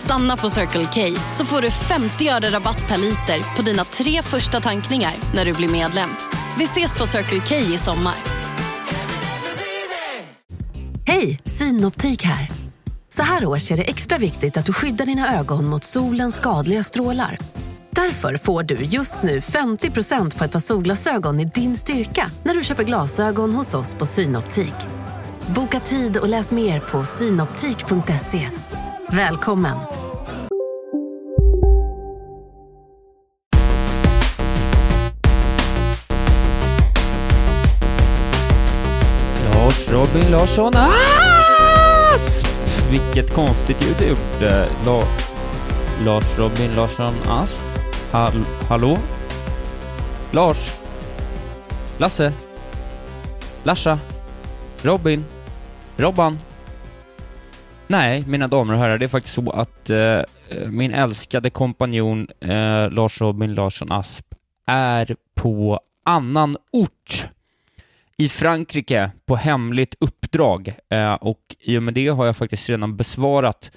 Stanna på Circle K så får du 50 öre rabatt per liter på dina tre första tankningar när du blir medlem. Vi ses på Circle K i sommar. Hej, Synoptik här. Så här års är det extra viktigt att du skyddar dina ögon mot solens skadliga strålar. Därför får du just nu 50% på ett par solglasögon i din styrka när du köper glasögon hos oss på Synoptik. Boka tid och läs mer på synoptik.se. Välkommen! Lars Robin Larsson Asp! Vilket konstigt ljud jag gjorde. La, Lars Robin Larsson Asp? Hall, hallå? Lars? Lasse? Larsa? Robin? Robban? Nej, mina damer och herrar, det är faktiskt så att eh, min älskade kompanjon eh, Lars Robin Larsson Asp är på annan ort i Frankrike på hemligt uppdrag eh, och i och med det har jag faktiskt redan besvarat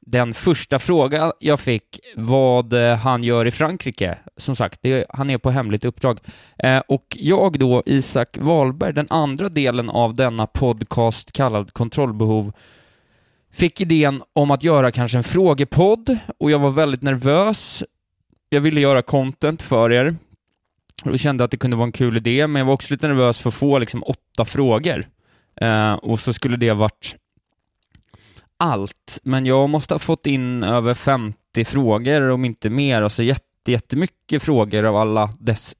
den första fråga jag fick vad eh, han gör i Frankrike. Som sagt, det, han är på hemligt uppdrag. Eh, och jag då, Isak Wahlberg, den andra delen av denna podcast kallad Kontrollbehov, fick idén om att göra kanske en frågepodd och jag var väldigt nervös. Jag ville göra content för er och kände att det kunde vara en kul idé, men jag var också lite nervös för att få liksom åtta frågor. Eh, och så skulle det varit allt, men jag måste ha fått in över 50 frågor, om inte mer, alltså jätte, jättemycket frågor av alla dess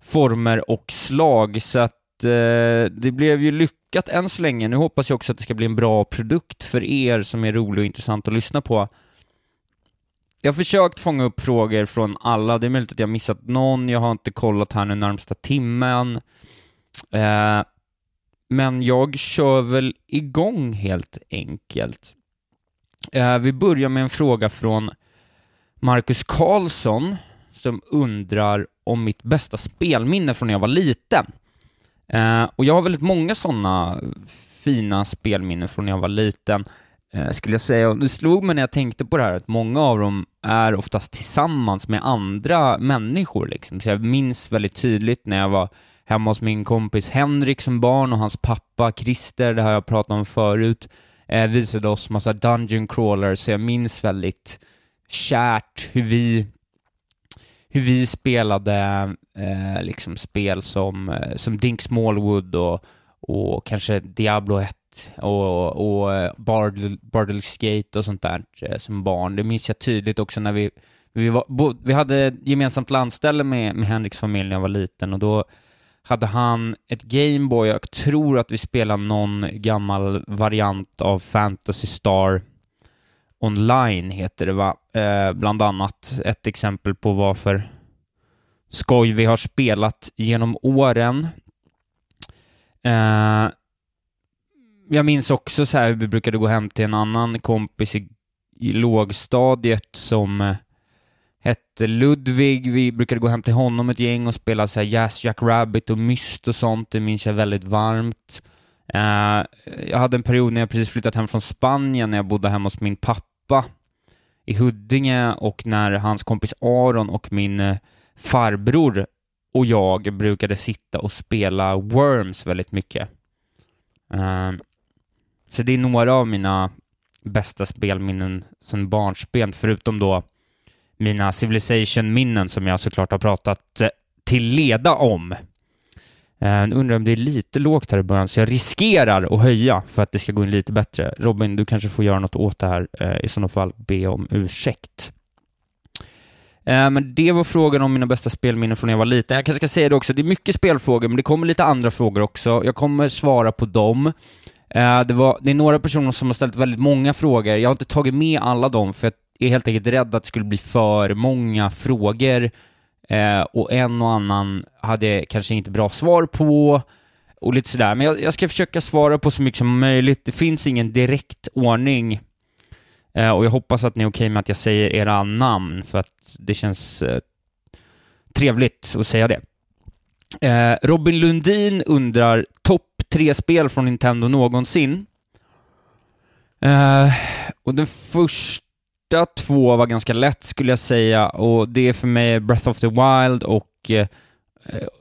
former och slag, så att Eh, det blev ju lyckat än så länge. Nu hoppas jag också att det ska bli en bra produkt för er som är rolig och intressant att lyssna på. Jag har försökt fånga upp frågor från alla, det är möjligt att jag missat någon, jag har inte kollat här nu närmsta timmen. Eh, men jag kör väl igång helt enkelt. Eh, vi börjar med en fråga från Marcus Karlsson som undrar om mitt bästa spelminne från när jag var liten. Eh, och jag har väldigt många sådana fina spelminnen från när jag var liten, eh, skulle jag säga. Och det slog mig när jag tänkte på det här att många av dem är oftast tillsammans med andra människor. Liksom. Så jag minns väldigt tydligt när jag var hemma hos min kompis Henrik som barn och hans pappa Christer, det har jag pratat om förut, eh, visade oss massa dungeon crawlers, så jag minns väldigt kärt hur vi hur vi spelade eh, liksom spel som, eh, som Dink Smallwood och, och kanske Diablo 1 och, och eh, Bardel, Gate och sånt där eh, som barn. Det minns jag tydligt också när vi vi, var, bo, vi hade gemensamt landställe med, med Henriks familj när jag var liten och då hade han ett Gameboy, jag tror att vi spelade någon gammal variant av Fantasy Star Online heter det va? Eh, bland annat ett exempel på varför skoj vi har spelat genom åren. Eh, jag minns också så här hur vi brukade gå hem till en annan kompis i, i lågstadiet som eh, hette Ludvig. Vi brukade gå hem till honom ett gäng och spela så här Jazz Jack Rabbit och Myst och sånt. Det minns jag väldigt varmt. Uh, jag hade en period när jag precis flyttat hem från Spanien, när jag bodde hemma hos min pappa i Huddinge och när hans kompis Aron och min eh, farbror och jag brukade sitta och spela Worms väldigt mycket. Ehm, så det är några av mina bästa spelminnen sedan barnsben, förutom då mina Civilization-minnen som jag såklart har pratat eh, till leda om. Uh, undrar om det är lite lågt här i början, så jag riskerar att höja för att det ska gå in lite bättre. Robin, du kanske får göra något åt det här, uh, i sådana fall be om ursäkt. Eh, men det var frågan om mina bästa spelminnen från när jag var liten. Jag kanske ska säga det också, det är mycket spelfrågor, men det kommer lite andra frågor också. Jag kommer svara på dem. Det, var, det är några personer som har ställt väldigt många frågor. Jag har inte tagit med alla dem, för jag är helt enkelt rädd att det skulle bli för många frågor Eh, och en och annan hade kanske inte bra svar på och lite sådär. Men jag, jag ska försöka svara på så mycket som möjligt. Det finns ingen direkt ordning eh, och jag hoppas att ni är okej med att jag säger era namn för att det känns eh, trevligt att säga det. Eh, Robin Lundin undrar topp tre spel från Nintendo någonsin. Eh, och den första två var ganska lätt skulle jag säga och det är för mig Breath of the Wild och, eh,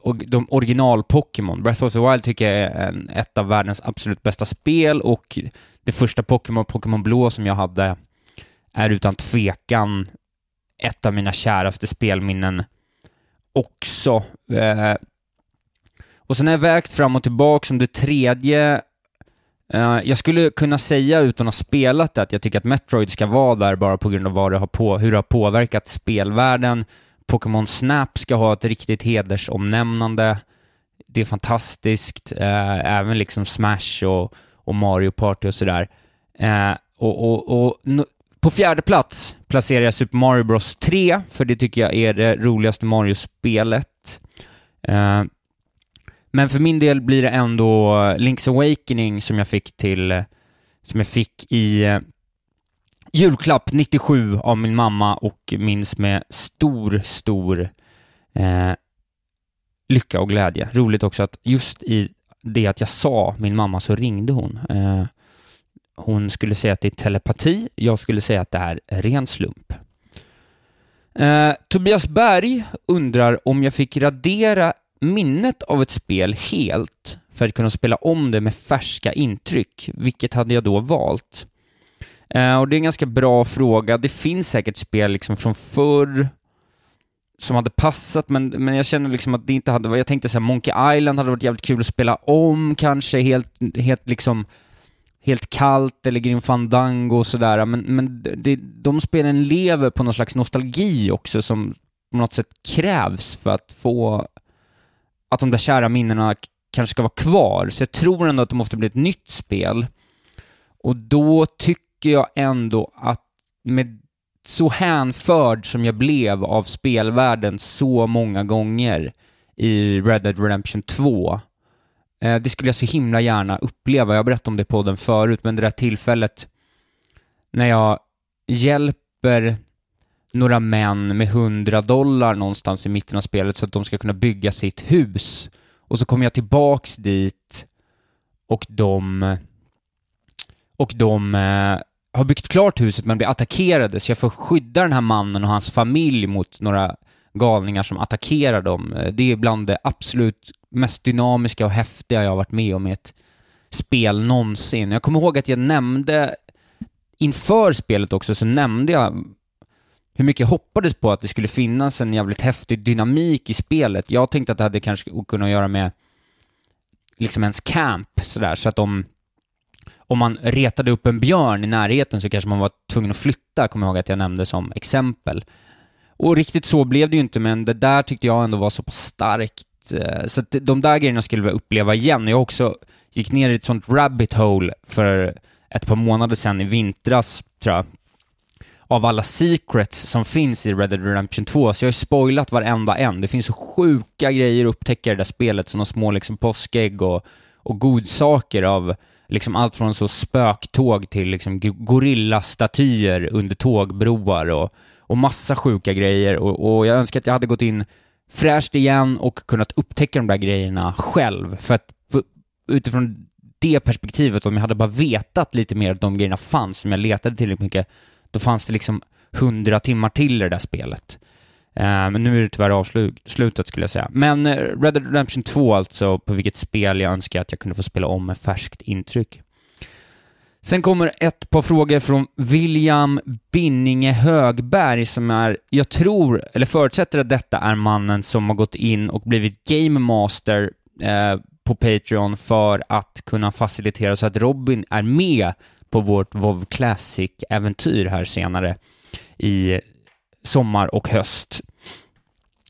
och de original-Pokémon. Breath of the Wild tycker jag är en, ett av världens absolut bästa spel och det första Pokémon, Pokémon Blå som jag hade, är utan tvekan ett av mina käraste spelminnen också. Eh, och sen har jag vägt fram och tillbaka som det tredje. Eh, jag skulle kunna säga utan att ha spelat det att jag tycker att Metroid ska vara där bara på grund av vad det har på, hur det har påverkat spelvärlden. Pokémon Snap ska ha ett riktigt hedersomnämnande. Det är fantastiskt. Eh, även liksom Smash och, och Mario Party och sådär. Eh, och, och, och på fjärde plats placerar jag Super Mario Bros 3, för det tycker jag är det roligaste Mario-spelet. Men för min del blir det ändå Link's Awakening som jag fick till, som jag fick i eh, julklapp 97 av min mamma och minns med stor, stor eh, lycka och glädje. Roligt också att just i det att jag sa min mamma så ringde hon. Eh, hon skulle säga att det är telepati, jag skulle säga att det är ren slump. Eh, Tobias Berg undrar om jag fick radera minnet av ett spel helt för att kunna spela om det med färska intryck, vilket hade jag då valt? Eh, och det är en ganska bra fråga. Det finns säkert spel liksom från förr som hade passat, men, men jag känner liksom att det inte hade Jag tänkte såhär, Monkey Island hade varit jävligt kul att spela om kanske, helt, helt liksom helt kallt eller Grim Fandango och sådär, men, men det, de spelen lever på någon slags nostalgi också som på något sätt krävs för att få att de där kära minnena kanske ska vara kvar, så jag tror ändå att det måste bli ett nytt spel. Och då tycker jag ändå att med så hänförd som jag blev av spelvärlden så många gånger i Red Dead Redemption 2, eh, det skulle jag så himla gärna uppleva. Jag har berättat om det på den förut, men det där tillfället när jag hjälper några män med hundra dollar någonstans i mitten av spelet så att de ska kunna bygga sitt hus. Och så kommer jag tillbaks dit och de och de eh, har byggt klart huset men blir attackerade så jag får skydda den här mannen och hans familj mot några galningar som attackerar dem. Eh, det är bland det absolut mest dynamiska och häftiga jag har varit med om i ett spel någonsin. Jag kommer ihåg att jag nämnde inför spelet också så nämnde jag hur mycket jag hoppades på att det skulle finnas en jävligt häftig dynamik i spelet. Jag tänkte att det hade kanske kunnat göra med liksom ens camp sådär, så att om, om man retade upp en björn i närheten så kanske man var tvungen att flytta, kommer jag ihåg att jag nämnde som exempel. Och riktigt så blev det ju inte, men det där tyckte jag ändå var så pass starkt. Eh, så att de där grejerna skulle jag uppleva igen. Jag också gick ner i ett sånt rabbit hole för ett par månader sedan i vintras, tror jag, av alla secrets som finns i Red Dead Redemption 2, så jag har spoilat varenda en. Det finns så sjuka grejer att upptäcka i det där spelet, sådana små liksom påskägg och, och godsaker av liksom allt från så spöktåg till liksom gorillastatyer under tågbroar och, och massa sjuka grejer. Och, och jag önskar att jag hade gått in fräscht igen och kunnat upptäcka de där grejerna själv, för att utifrån det perspektivet, om jag hade bara vetat lite mer att de grejerna fanns, om jag letade tillräckligt mycket, då fanns det liksom hundra timmar till i det där spelet. Eh, men nu är det tyvärr avslutat skulle jag säga. Men eh, Red Dead Redemption 2 alltså, på vilket spel jag önskar att jag kunde få spela om med färskt intryck. Sen kommer ett par frågor från William Binninge Högberg som är, jag tror, eller förutsätter att detta är mannen som har gått in och blivit Game Master eh, på Patreon för att kunna facilitera så att Robin är med på vårt WoW Classic-äventyr här senare i sommar och höst.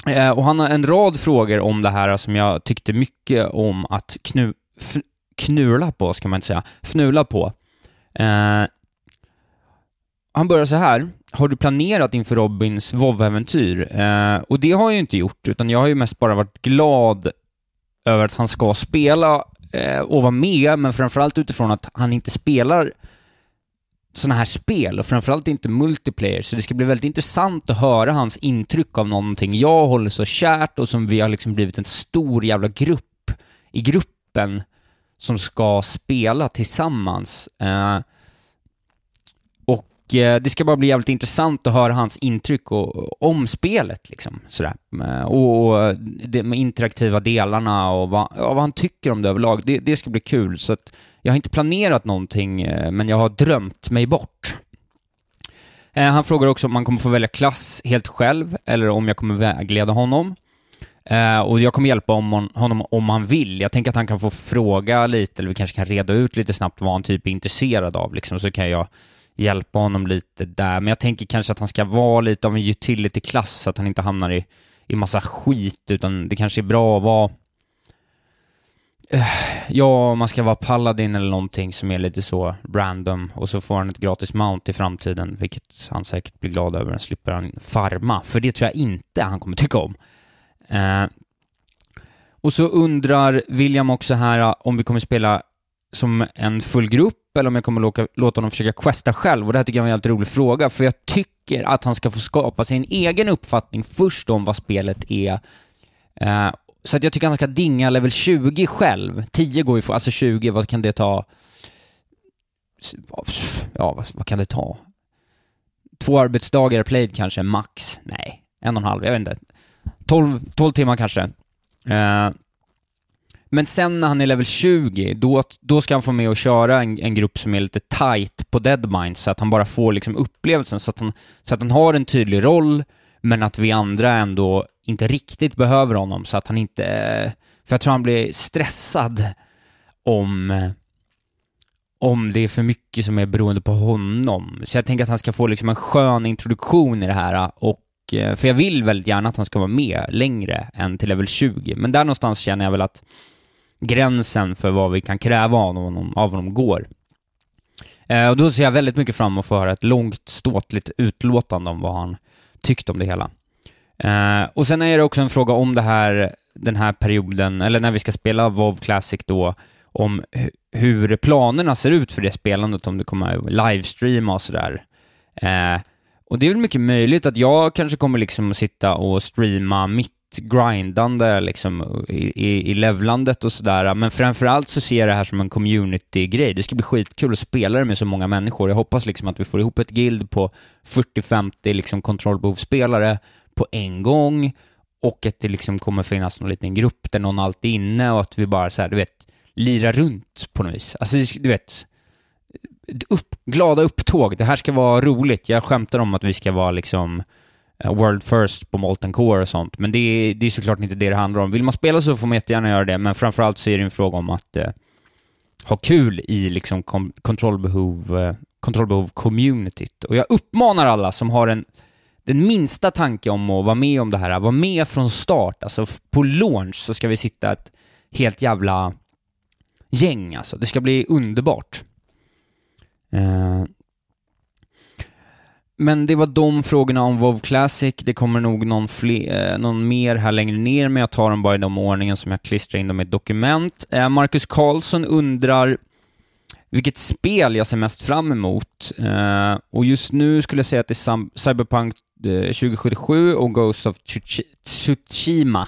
Eh, och han har en rad frågor om det här som jag tyckte mycket om att knu, knula på, ska man inte säga, fnula på. Eh, han börjar så här. har du planerat inför Robins WoW-äventyr? Eh, och det har jag ju inte gjort, utan jag har ju mest bara varit glad över att han ska spela eh, och vara med, men framförallt utifrån att han inte spelar sådana här spel och framförallt inte multiplayer, så det ska bli väldigt intressant att höra hans intryck av någonting jag håller så kärt och som vi har liksom blivit en stor jävla grupp i gruppen som ska spela tillsammans. Eh, Eh, det ska bara bli jävligt intressant att höra hans intryck och, om spelet liksom. Sådär. Eh, och, och de interaktiva delarna och vad, vad han tycker om det överlag. Det, det ska bli kul. Så att jag har inte planerat någonting, eh, men jag har drömt mig bort. Eh, han frågar också om man kommer få välja klass helt själv eller om jag kommer vägleda honom. Och jag kommer hjälpa om honom om han vill. Jag tänker att han kan få fråga lite, eller vi kanske kan reda ut lite snabbt vad han typ är intresserad av, liksom, så kan jag hjälpa honom lite där. Men jag tänker kanske att han ska vara lite av en utility-klass, så att han inte hamnar i, i massa skit, utan det kanske är bra att vara eh, Ja, man ska vara paladin eller någonting som är lite så random och så får han ett gratis mount i framtiden, vilket han säkert blir glad över. slipper han farma, för det tror jag inte han kommer tycka om. Eh, och så undrar William också här eh, om vi kommer spela som en full grupp eller om jag kommer låta, låta honom försöka questa själv. Och det här tycker jag är en helt rolig fråga, för jag tycker att han ska få skapa sin egen uppfattning först om vad spelet är. Eh, så att jag tycker att han ska dinga level 20 själv. 10 går ju för, alltså 20, vad kan det ta? Ja, vad, vad kan det ta? Två arbetsdagar played kanske, max? Nej, en och en halv, jag vet inte. 12, 12 timmar kanske. Eh, men sen när han är level 20, då, då ska han få med och köra en, en grupp som är lite tight på Deadmind, så att han bara får liksom upplevelsen, så att, han, så att han har en tydlig roll, men att vi andra ändå inte riktigt behöver honom, så att han inte... Eh, för jag tror han blir stressad om om det är för mycket som är beroende på honom. Så jag tänker att han ska få liksom en skön introduktion i det här och eh, för jag vill väldigt gärna att han ska vara med längre än till level 20, men där någonstans känner jag väl att gränsen för vad vi kan kräva av honom, av honom går. Eh, och då ser jag väldigt mycket fram emot att få höra ett långt ståtligt utlåtande om vad han tyckt om det hela. Eh, och sen är det också en fråga om det här, den här perioden, eller när vi ska spela WoW Classic då, om hur planerna ser ut för det spelandet, om det kommer livestreama och sådär. Eh, och det är väl mycket möjligt att jag kanske kommer liksom att sitta och streama mitt grindande liksom i, i, i levlandet och sådär, men framförallt så ser jag det här som en community-grej. Det ska bli skitkul att spela det med så många människor. Jag hoppas liksom att vi får ihop ett guild på 40-50 liksom kontrollbehovsspelare på en gång och att det liksom kommer finnas någon liten grupp där någon alltid är inne och att vi bara så här, du vet, lirar runt på något vis. Alltså, du vet, upp, glada upptåg. Det här ska vara roligt. Jag skämtar om att vi ska vara liksom Eh, world first på Molten Core och sånt, men det är, det är såklart inte det det handlar om. Vill man spela så får man jättegärna göra det, men framförallt så är det en fråga om att eh, ha kul i liksom kontrollbehov, eh, kontrollbehov-communityt. Och jag uppmanar alla som har en den minsta tanke om att vara med om det här, vara med från start. Alltså på launch så ska vi sitta ett helt jävla gäng alltså. Det ska bli underbart. Eh, men det var de frågorna om WoW Classic. Det kommer nog någon, fler, eh, någon mer här längre ner, men jag tar dem bara i de ordningen som jag klistrar in dem i ett dokument. Eh, Marcus Karlsson undrar vilket spel jag ser mest fram emot. Eh, och just nu skulle jag säga att det är Cyberpunk 2077 och Ghost of Tsushima.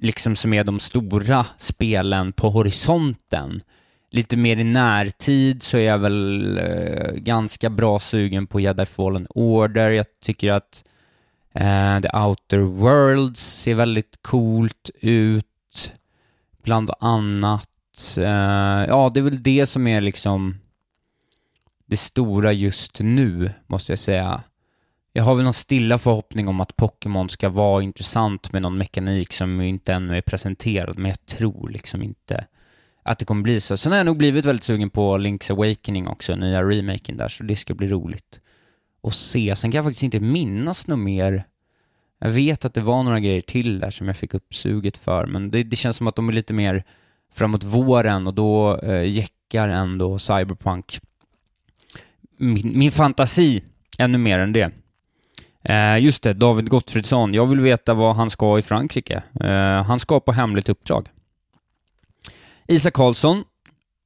liksom som är de stora spelen på horisonten lite mer i närtid så är jag väl eh, ganska bra sugen på Jedi Fallen Order. Jag tycker att eh, The Outer Worlds ser väldigt coolt ut, bland annat. Eh, ja, det är väl det som är liksom det stora just nu, måste jag säga. Jag har väl någon stilla förhoppning om att Pokémon ska vara intressant med någon mekanik som inte ännu är presenterad, men jag tror liksom inte att det kommer bli så. Sen har jag nog blivit väldigt sugen på Link's Awakening också, nya remaken där, så det ska bli roligt att se. Sen kan jag faktiskt inte minnas något mer. Jag vet att det var några grejer till där som jag fick upp suget för, men det, det känns som att de är lite mer framåt våren och då eh, jäckar ändå Cyberpunk min, min fantasi ännu mer än det. Eh, just det, David Gottfridsson. Jag vill veta vad han ska i Frankrike. Eh, han ska på hemligt uppdrag. Isak Karlsson.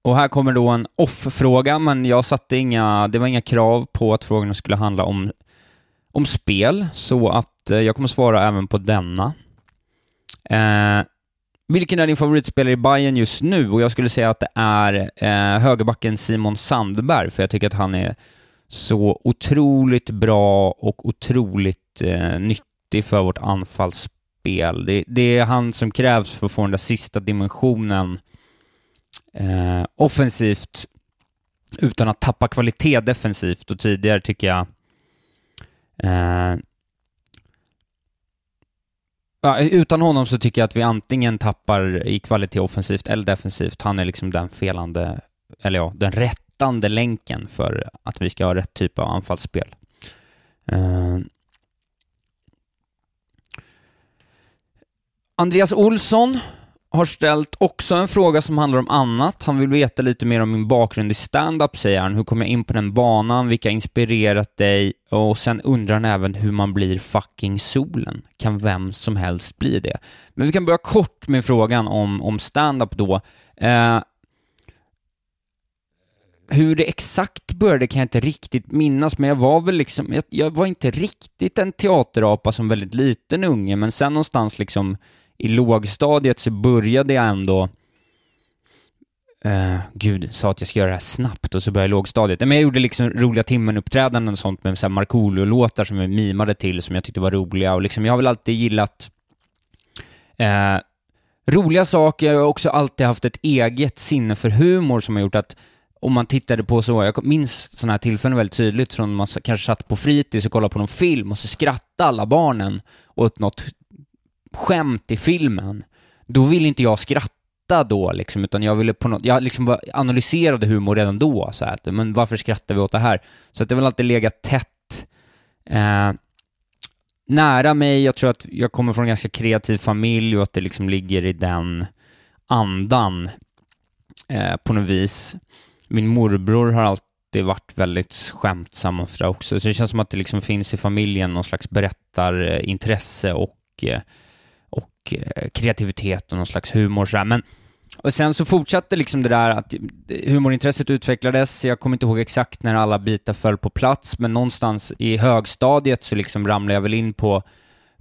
Och här kommer då en off-fråga, men jag satte inga, det var inga krav på att frågorna skulle handla om, om spel, så att eh, jag kommer svara även på denna. Eh, vilken är din favoritspelare i Bayern just nu? Och jag skulle säga att det är eh, högerbacken Simon Sandberg, för jag tycker att han är så otroligt bra och otroligt eh, nyttig för vårt anfallsspel. Det, det, är han som krävs för att få den där sista dimensionen eh, offensivt utan att tappa kvalitet defensivt och tidigare tycker jag eh, utan honom så tycker jag att vi antingen tappar i kvalitet offensivt eller defensivt. Han är liksom den felande, eller ja, den rättande länken för att vi ska ha rätt typ av anfallsspel. Eh, Andreas Olsson har ställt också en fråga som handlar om annat. Han vill veta lite mer om min bakgrund i stand-up, säger han. Hur kom jag in på den banan? Vilka har inspirerat dig? Och sen undrar han även hur man blir fucking solen. Kan vem som helst bli det? Men vi kan börja kort med frågan om, om stand-up då. Eh, hur det exakt började kan jag inte riktigt minnas, men jag var väl liksom, jag, jag var inte riktigt en teaterapa som väldigt liten unge, men sen någonstans liksom i lågstadiet så började jag ändå Uh, gud, sa att jag ska göra det här snabbt och så började jag lågstadiet. Men jag gjorde liksom roliga timmen-uppträdanden och sånt med Markoolio-låtar som jag mimade till, som jag tyckte var roliga. Och liksom, jag har väl alltid gillat uh, roliga saker. Jag har också alltid haft ett eget sinne för humor som har gjort att om man tittade på så, jag minns sådana här tillfällen väldigt tydligt från man kanske satt på fritids och kollade på någon film och så skrattade alla barnen åt något skämt i filmen, då vill inte jag skratta då liksom, utan jag ville på något, jag liksom analyserade humor redan då, så här, men varför skrattar vi åt det här? Så att det har väl alltid legat tätt eh, nära mig, jag tror att jag kommer från en ganska kreativ familj och att det liksom ligger i den andan eh, på något vis. Min morbror har alltid varit väldigt skämtsam och sådär också, så det känns som att det liksom finns i familjen någon slags berättarintresse och eh, och eh, kreativitet och någon slags humor sådär. Men och sen så fortsatte liksom det där att eh, humorintresset utvecklades. Jag kommer inte ihåg exakt när alla bitar föll på plats, men någonstans i högstadiet så liksom ramlade jag väl in på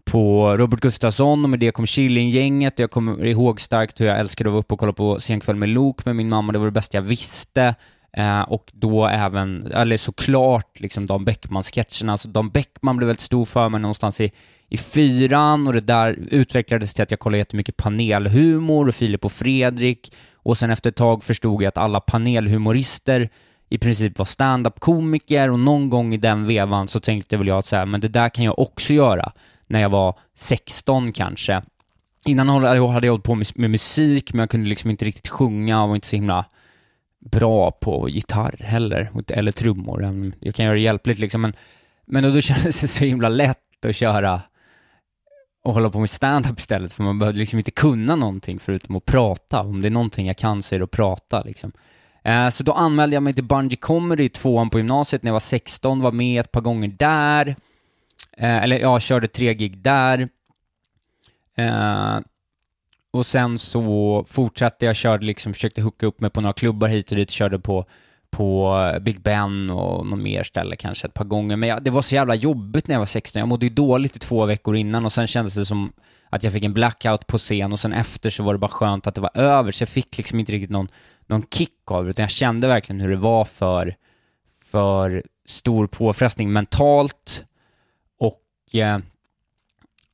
på Robert Gustafsson och med det kom Killinggänget. Jag kommer ihåg starkt hur jag älskade att vara uppe och kolla på Senkväll med Lok med min mamma. Det var det bästa jag visste. Eh, och då även, eller såklart, liksom Dan Bäckman-sketcherna. Alltså Dan Bäckman blev väldigt stor för mig någonstans i i fyran och det där utvecklades till att jag kollade jättemycket panelhumor och Filip och Fredrik och sen efter ett tag förstod jag att alla panelhumorister i princip var stand-up-komiker och någon gång i den vevan så tänkte väl jag att så här, men det där kan jag också göra när jag var 16 kanske. Innan hade jag hållit på med, med musik, men jag kunde liksom inte riktigt sjunga och var inte så himla bra på gitarr heller, eller trummor. Jag kan göra det hjälpligt liksom, men, men då, då kändes det så himla lätt att köra och hålla på med stand-up istället, för man behövde liksom inte kunna någonting förutom att prata. Om det är någonting jag kan så är det att prata liksom. Eh, så då anmälde jag mig till Bungee Comedy, tvåan på gymnasiet, när jag var 16, var med ett par gånger där. Eh, eller ja, körde tre gig där. Eh, och sen så fortsatte jag, körde liksom, försökte hooka upp mig på några klubbar hit och dit, körde på på eh, Big Ben och någon mer ställe kanske ett par gånger. Men jag, det var så jävla jobbigt när jag var 16. Jag mådde ju dåligt i två veckor innan och sen kändes det som att jag fick en blackout på scen och sen efter så var det bara skönt att det var över. Så jag fick liksom inte riktigt någon, någon kick av det, utan jag kände verkligen hur det var för, för stor påfrestning mentalt. Och eh,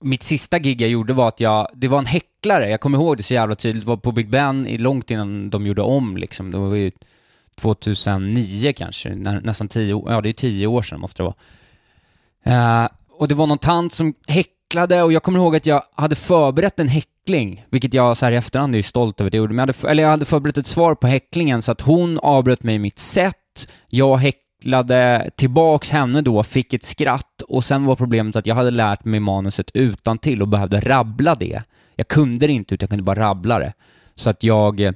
mitt sista gig jag gjorde var att jag, det var en häcklare, jag kommer ihåg det så jävla tydligt, det var på Big Ben långt innan de gjorde om liksom. Det var ju 2009 kanske, nästan tio, ja det är tio år sedan måste det vara. Uh, och det var någon tant som häcklade och jag kommer ihåg att jag hade förberett en häckling, vilket jag så här i efterhand är stolt över att jag gjorde, men jag hade, eller jag hade förberett ett svar på häcklingen så att hon avbröt mig i mitt sätt, jag häcklade tillbaks henne då, fick ett skratt och sen var problemet att jag hade lärt mig manuset utan till och behövde rabbla det. Jag kunde det inte utan jag kunde bara rabbla det. Så att jag eh,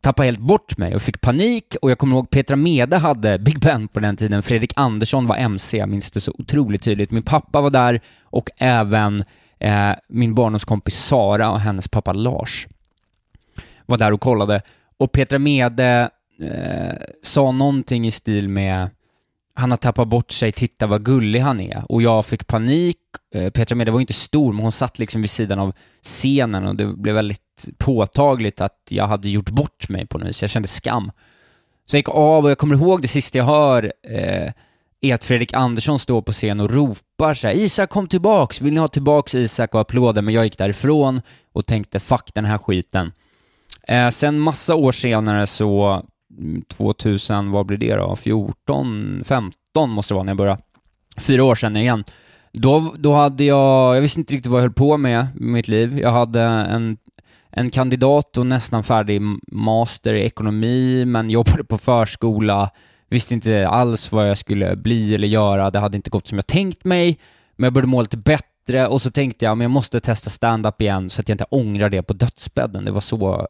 tappade helt bort mig och fick panik och jag kommer ihåg Petra Mede hade Big Ben på den tiden, Fredrik Andersson var MC, jag minns det så otroligt tydligt. Min pappa var där och även eh, min barndomskompis Sara och hennes pappa Lars var där och kollade. Och Petra Mede eh, sa någonting i stil med han har tappat bort sig, titta vad gullig han är. Och jag fick panik. Eh, Petra Mede var inte stor, men hon satt liksom vid sidan av scenen och det blev väldigt påtagligt att jag hade gjort bort mig på något vis. Jag kände skam. Så jag gick av och jag kommer ihåg det sista jag hör eh, är att Fredrik Andersson står på scen och ropar så här, Isak kom tillbaks, vill ni ha tillbaks Isak och applåder? Men jag gick därifrån och tänkte fuck den här skiten. Eh, sen massa år senare så 2000, vad blir det då? 14, 15 måste det vara när jag började. Fyra år sedan igen. Då, då hade jag, jag visste inte riktigt vad jag höll på med i mitt liv. Jag hade en, en kandidat och nästan färdig master i ekonomi, men jobbade på förskola, visste inte alls vad jag skulle bli eller göra, det hade inte gått som jag tänkt mig, men jag började må lite bättre och så tänkte jag, men jag måste testa stand-up igen så att jag inte ångrar det på dödsbädden. Det var så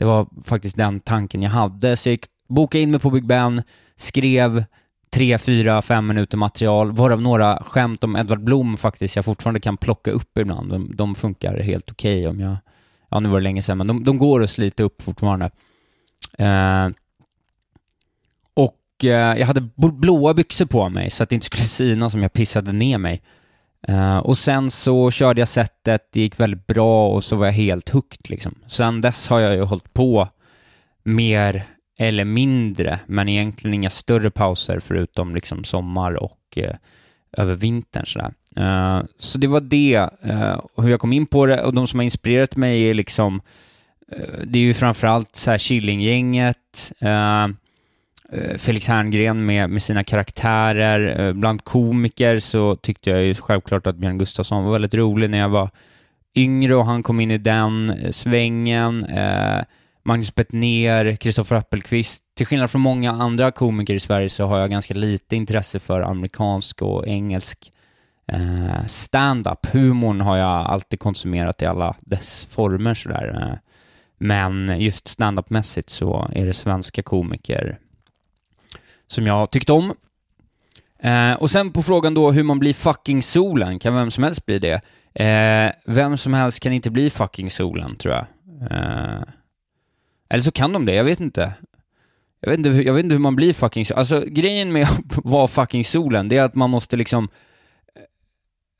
det var faktiskt den tanken jag hade. Så jag gick, bokade in mig på Big Ben, skrev tre, fyra, fem minuter material, varav några skämt om Edvard Blom faktiskt jag fortfarande kan plocka upp ibland. De, de funkar helt okej okay om jag... Ja, nu var det länge sedan, men de, de går att slita upp fortfarande. Eh, och eh, jag hade blåa byxor på mig så att det inte skulle synas om jag pissade ner mig. Uh, och sen så körde jag setet, det gick väldigt bra och så var jag helt hooked liksom. Sen dess har jag ju hållit på mer eller mindre, men egentligen inga större pauser förutom liksom sommar och uh, över vintern sådär. Uh, så det var det, och hur jag kom in på det och de som har inspirerat mig är liksom, det är ju framförallt så här Killinggänget, Eh, Felix Herngren med, med sina karaktärer. Eh, bland komiker så tyckte jag ju självklart att Björn Gustafsson var väldigt rolig när jag var yngre och han kom in i den eh, svängen. Magnus Bettner, Kristoffer Appelqvist. Till skillnad från många andra komiker i Sverige så har jag ganska lite intresse för amerikansk och engelsk stand-up. Humorn har jag alltid konsumerat i alla dess former sådär. Men just stand-up-mässigt så är det svenska komiker som jag tyckte om. Eh, och sen på frågan då hur man blir fucking solen, kan vem som helst bli det? Eh, vem som helst kan inte bli fucking solen, tror jag. Eh, eller så kan de det, jag vet inte. Jag vet inte, jag vet inte hur man blir fucking solen. Alltså grejen med att vara fucking solen, det är att man måste liksom...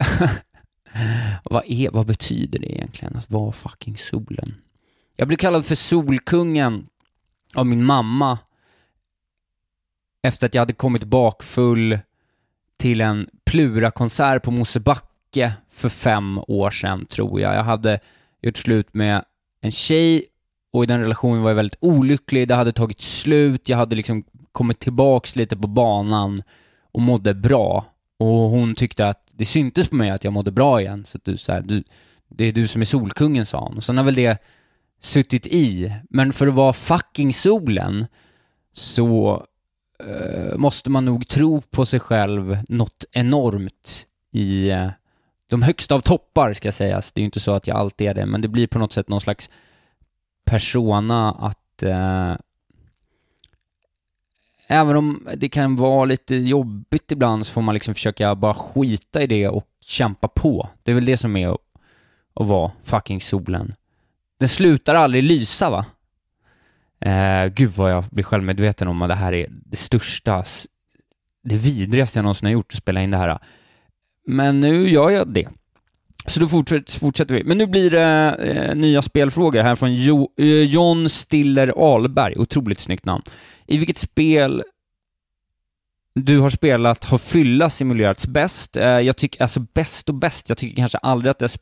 vad, är, vad betyder det egentligen, att vara fucking solen? Jag blev kallad för Solkungen av min mamma efter att jag hade kommit bakfull till en Plura-konsert på Mosebacke för fem år sedan, tror jag. Jag hade gjort slut med en tjej och i den relationen var jag väldigt olycklig. Det hade tagit slut, jag hade liksom kommit tillbaks lite på banan och mådde bra. Och hon tyckte att det syntes på mig att jag mådde bra igen, så att du, så här, du, det är du som är solkungen, sa hon. Och sen har väl det suttit i. Men för att vara fucking solen så Eh, måste man nog tro på sig själv något enormt i uh, de högsta av toppar, ska sägas. Det är ju inte så att jag alltid är det, men det blir på något sätt någon slags persona att uh, även om det kan vara lite jobbigt ibland så får man liksom försöka bara skita i det och kämpa på. Det är väl det som är att, att vara fucking solen. Den slutar aldrig lysa va? Eh, gud vad jag blir självmedveten om att det här är det största, det vidrigaste jag någonsin har gjort, att spela in det här. Men nu gör jag det. Så då fortsätter vi. Men nu blir det eh, nya spelfrågor här från jo, eh, John Stiller Alberg, otroligt snyggt namn. I vilket spel du har spelat har fylla simulerats bäst? Eh, jag tycker, alltså bäst och bäst, jag tycker kanske aldrig att det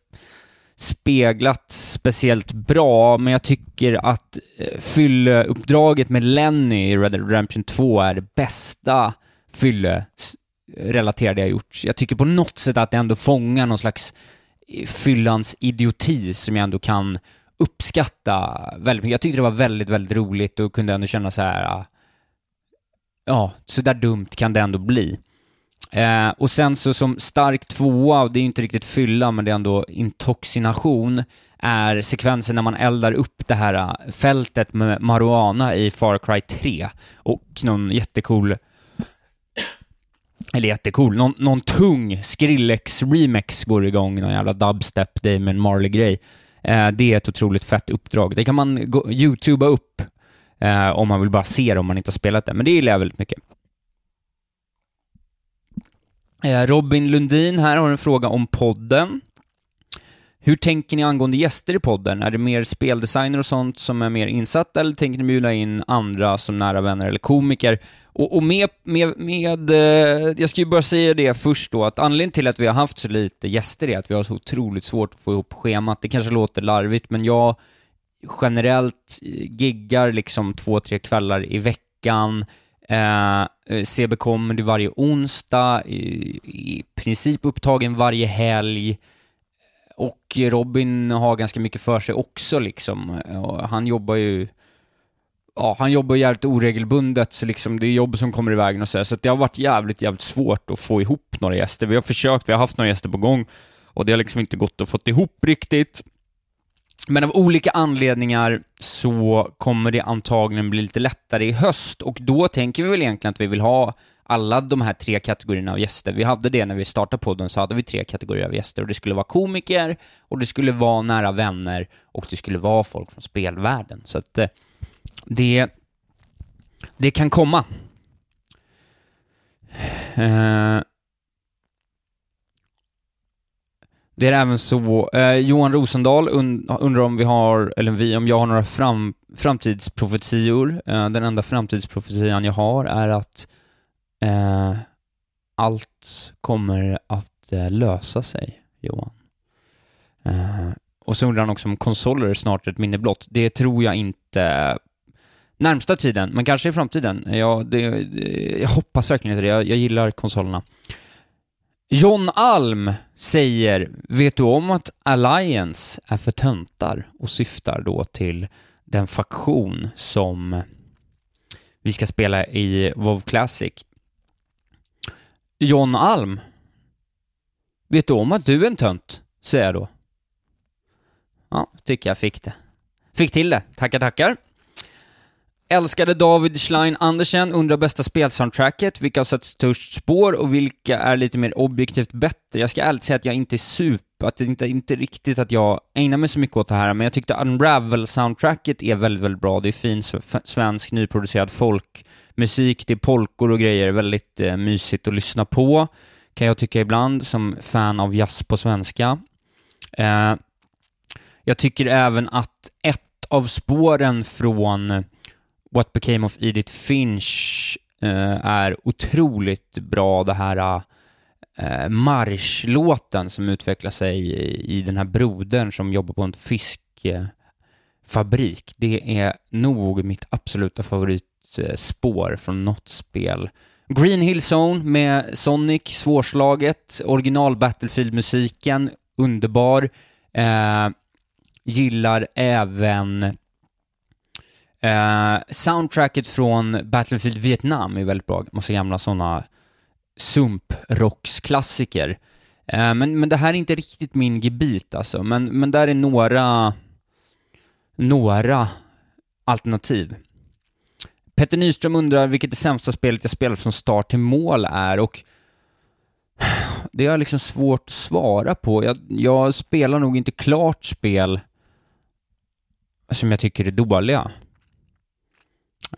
speglat speciellt bra, men jag tycker att eh, fylleuppdraget med Lenny i Red Dead Redemption 2 är det bästa fylle-relaterade jag gjort. Jag tycker på något sätt att det ändå fångar någon slags eh, fyllans idioti som jag ändå kan uppskatta väldigt mycket. Jag tyckte det var väldigt, väldigt roligt och kunde ändå känna så här, ah, ja, så där dumt kan det ändå bli. Eh, och sen så som stark tvåa, och det är ju inte riktigt fylla, men det är ändå intoxination, är sekvensen när man eldar upp det här eh, fältet med marijuana i Far Cry 3 och någon jättecool eller jättecool, någon, någon tung Skrillex-remix går igång, någon jävla dubstep, Damon Marley-grej. Eh, det är ett otroligt fett uppdrag. Det kan man go- youtuba upp eh, om man vill bara se det om man inte har spelat det, men det gillar jag väldigt mycket. Eh, Robin Lundin här har en fråga om podden. Hur tänker ni angående gäster i podden? Är det mer speldesigner och sånt som är mer insatta, eller tänker ni bjuda in andra som nära vänner eller komiker? Och, och med, med, med eh, jag ska ju bara säga det först då, att anledningen till att vi har haft så lite gäster är att vi har så otroligt svårt att få ihop schemat. Det kanske låter larvigt, men jag generellt eh, giggar liksom två, tre kvällar i veckan. Eh, eh CB Comedy varje onsdag, i, i princip upptagen varje helg. Och Robin har ganska mycket för sig också liksom. Och han jobbar ju ja, han jobbar jävligt oregelbundet, så liksom det är jobb som kommer i vägen och så, så det har varit jävligt, jävligt svårt att få ihop några gäster. Vi har försökt, vi har haft några gäster på gång och det har liksom inte gått att få ihop riktigt. Men av olika anledningar så kommer det antagligen bli lite lättare i höst och då tänker vi väl egentligen att vi vill ha alla de här tre kategorierna av gäster. Vi hade det när vi startade podden, så hade vi tre kategorier av gäster och det skulle vara komiker och det skulle vara nära vänner och det skulle vara folk från spelvärlden. Så att eh, det, det kan komma. Uh, det är även så, eh, Johan Rosendahl und, undrar om vi har, eller vi, om jag har några fram, framtidsprofetior. Eh, den enda framtidsprofetian jag har är att eh, allt kommer att eh, lösa sig, Johan. Eh, och så undrar han också om konsoler är snart ett minne blott. Det tror jag inte närmsta tiden, men kanske i framtiden. Jag, det, jag hoppas verkligen inte det. Jag, jag gillar konsolerna. John Alm säger, vet du om att Alliance är för töntar? Och syftar då till den faktion som vi ska spela i WoW Classic. John Alm, vet du om att du är en tönt? Säger jag då. Ja, tycker jag fick det. Fick till det. Tackar, tackar. Älskade David Schlein Andersen undrar bästa spelsoundtracket, vilka har satt störst spår och vilka är lite mer objektivt bättre? Jag ska ärligt säga att jag inte är super, att det inte, inte riktigt att jag ägnar mig så mycket åt det här, men jag tyckte Unravel-soundtracket är väldigt, väldigt bra. Det är fin svensk nyproducerad folkmusik, det är polkor och grejer, väldigt eh, mysigt att lyssna på, kan jag tycka ibland, som fan av jazz på svenska. Eh, jag tycker även att ett av spåren från What Became of Edith Finch eh, är otroligt bra. Det här eh, marschlåten som utvecklar sig i, i den här brodern som jobbar på en fiskfabrik. Det är nog mitt absoluta favoritspår från något spel. Green Hill Zone med Sonic, svårslaget, original Battlefield-musiken, underbar. Eh, gillar även Eh, soundtracket från Battlefield Vietnam är väldigt bra. Massa gamla sådana sumprocksklassiker. Eh, men, men det här är inte riktigt min gebit alltså. Men, men där är några, några alternativ. Petter Nyström undrar vilket det sämsta spelet jag spelat från start till mål är och det är liksom svårt att svara på. Jag, jag spelar nog inte klart spel som jag tycker är dåliga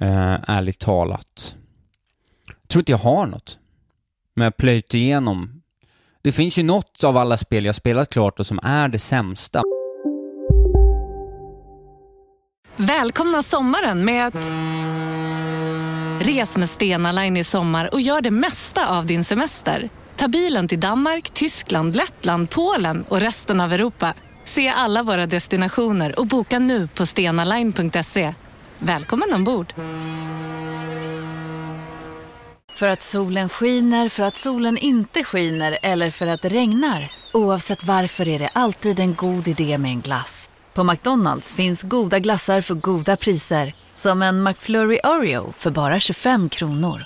eh, ärligt talat. Jag tror inte jag har något. Men jag har plöjt igenom. Det finns ju något av alla spel jag spelat klart och som är det sämsta. Välkomna sommaren med att... Res med Stena Line i sommar och gör det mesta av din semester. Ta bilen till Danmark, Tyskland, Lettland, Polen och resten av Europa. Se alla våra destinationer och boka nu på stenaline.se. Välkommen ombord! För att solen skiner, för att solen inte skiner eller för att det regnar. Oavsett varför är det alltid en god idé med en glass. På McDonalds finns goda glassar för goda priser. Som en McFlurry Oreo för bara 25 kronor.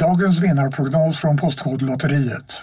Dagens vinnarprognos från Postkodlotteriet.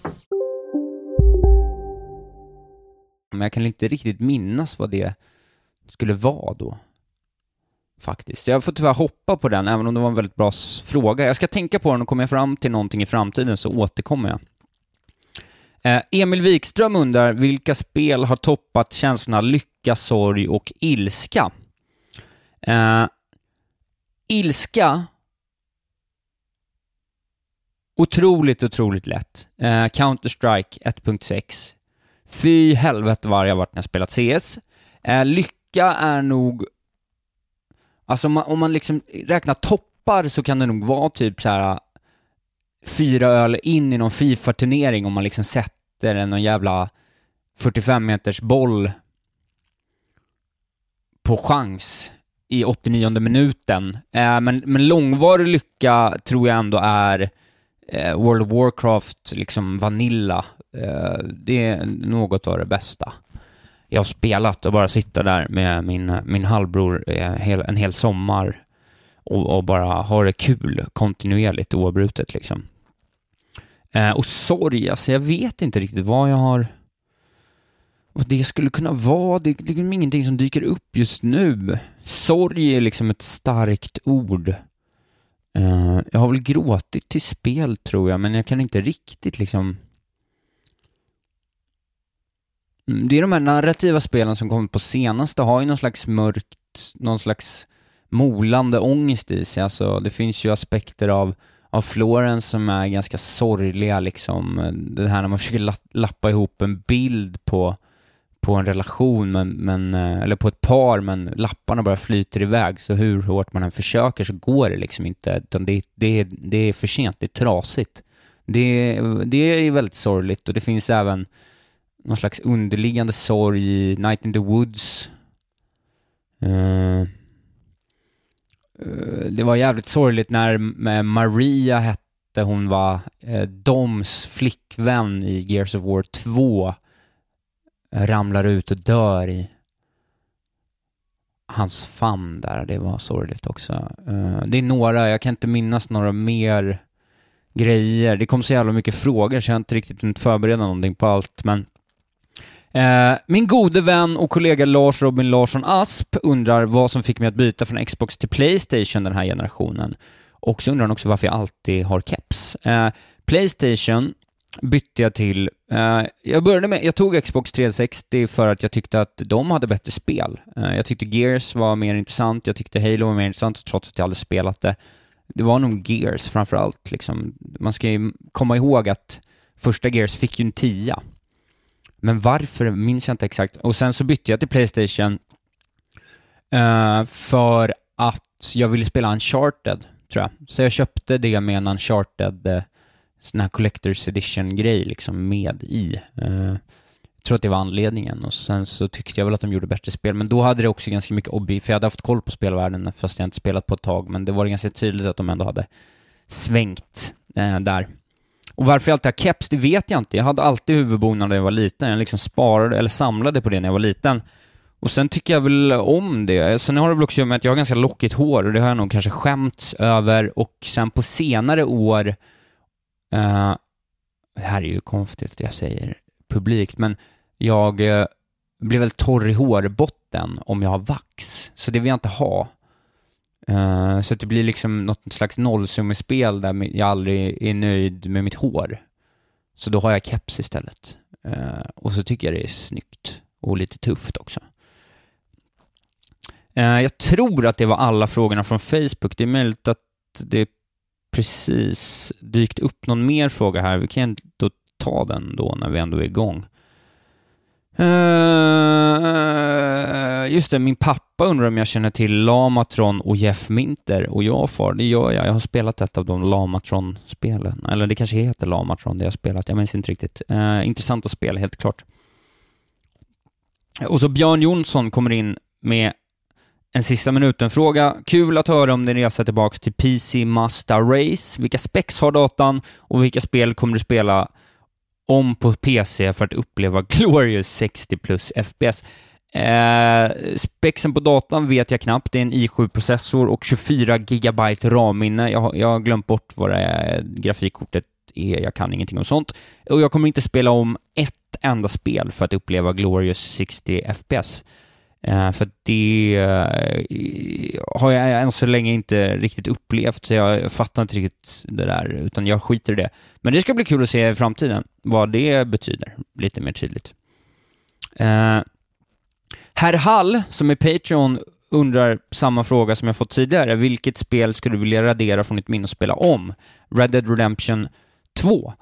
Men jag kan inte riktigt minnas vad det skulle vara då. Faktiskt. Jag får tyvärr hoppa på den, även om det var en väldigt bra fråga. Jag ska tänka på den och kommer jag fram till någonting i framtiden så återkommer jag. Eh, Emil Wikström undrar, vilka spel har toppat känslorna lycka, sorg och ilska? Eh, ilska Otroligt, otroligt lätt. Eh, Counter-Strike 1.6. Fy helvete vad jag varit när jag spelat CS. Eh, lycka är nog... Alltså om man, om man liksom räknar toppar så kan det nog vara typ så här eh, fyra öl in i någon Fifa-turnering om man liksom sätter en någon jävla 45 meters boll på chans i 89 minuten. Eh, men, men långvarig lycka tror jag ändå är eh, World of Warcraft, liksom Vanilla. Eh, det är något av det bästa jag har spelat och bara sitta där med min, min halvbror eh, en hel sommar och, och, bara ha det kul kontinuerligt oavbrutet liksom. Eh, och sorg, alltså jag vet inte riktigt vad jag har vad det skulle kunna vara, det, det är liksom ingenting som dyker upp just nu. Sorg är liksom ett starkt ord. Uh, jag har väl gråtit till spel tror jag, men jag kan inte riktigt liksom... Mm, det är de här narrativa spelen som kommer på senaste, har ju någon slags mörkt, någon slags molande ångest i sig. Alltså, det finns ju aspekter av, av Florence som är ganska sorgliga liksom. Eh, det här när man försöker lappa ihop en bild på på en relation, men, men, eh, eller på ett par, men lapparna bara flyter iväg. Så hur hårt man än försöker så går det liksom inte. Utan det, det, det är för sent, det är trasigt. Det, det är väldigt sorgligt och det finns även någon slags underliggande sorg i Night in the Woods. Uh, det var jävligt sorgligt när Maria hette, hon var uh, eh, Doms flickvän i Gears of War 2 ramlar ut och dör i hans famn där. Det var sorgligt också. Det är några, jag kan inte minnas några mer grejer. Det kom så jävla mycket frågor så jag har inte riktigt hunnit förbereda någonting på allt, men Eh, min gode vän och kollega Lars Robin Larsson Asp undrar vad som fick mig att byta från Xbox till Playstation den här generationen. Och så undrar han också varför jag alltid har keps. Eh, Playstation bytte jag till, eh, jag började med, jag tog Xbox 360 för att jag tyckte att de hade bättre spel. Jag tyckte Gears var mer intressant, jag tyckte Halo var mer intressant trots att jag aldrig spelat det. Det var nog Gears framför allt liksom. Man ska ju komma ihåg att första Gears fick ju en tia. Men varför minns jag inte exakt. Och sen så bytte jag till Playstation uh, för att jag ville spela Uncharted, tror jag. Så jag köpte det med en Uncharted eh, sån här Collector's Edition-grej liksom med i. Uh, jag tror att det var anledningen och sen så tyckte jag väl att de gjorde bättre spel, men då hade det också ganska mycket obby, för jag hade haft koll på spelvärlden fast jag inte spelat på ett tag, men det var ganska tydligt att de ändå hade svängt eh, där. Och varför jag alltid har keps, det vet jag inte. Jag hade alltid huvudbonad när jag var liten. Jag liksom sparade, eller samlade på det när jag var liten. Och sen tycker jag väl om det. Sen har det väl också med att jag har ganska lockigt hår och det har jag nog kanske skämts över och sen på senare år eh, det här är ju konstigt att jag säger publikt, men jag eh, blir väl torr i hårbotten om jag har vax, så det vill jag inte ha. Uh, så att det blir liksom något slags nollsummespel där jag aldrig är nöjd med mitt hår. Så då har jag keps istället. Uh, och så tycker jag det är snyggt och lite tufft också. Uh, jag tror att det var alla frågorna från Facebook. Det är möjligt att det precis dykt upp någon mer fråga här. Vi kan ändå ta den då när vi ändå är igång. Uh, just det, min pappa undrar om jag känner till Lamatron och Jeff Minter och jag far, det gör jag. Jag har spelat ett av de Lamatron-spelen. Eller det kanske heter Lamatron, det jag har spelat. Jag minns inte riktigt. Uh, intressanta spel, helt klart. Och så Björn Jonsson kommer in med en sista minuten-fråga. Kul att höra om din resa tillbaka till PC Master Race. Vilka specs har datan och vilka spel kommer du spela om på PC för att uppleva Glorious 60 plus FPS? Eh, spexen på datan vet jag knappt. Det är en i7-processor och 24 GB RAM-minne. Jag, jag har glömt bort vad det är, grafikkortet är. Jag kan ingenting om sånt. Och jag kommer inte spela om ett enda spel för att uppleva Glorious 60 FPS. Eh, för det eh, har jag än så länge inte riktigt upplevt, så jag fattar inte riktigt det där, utan jag skiter i det. Men det ska bli kul att se i framtiden vad det betyder, lite mer tydligt. Eh, Herr Hall, som är Patreon, undrar samma fråga som jag fått tidigare. Vilket spel skulle du vilja radera från ditt minne och spela om? Red Dead Redemption 2.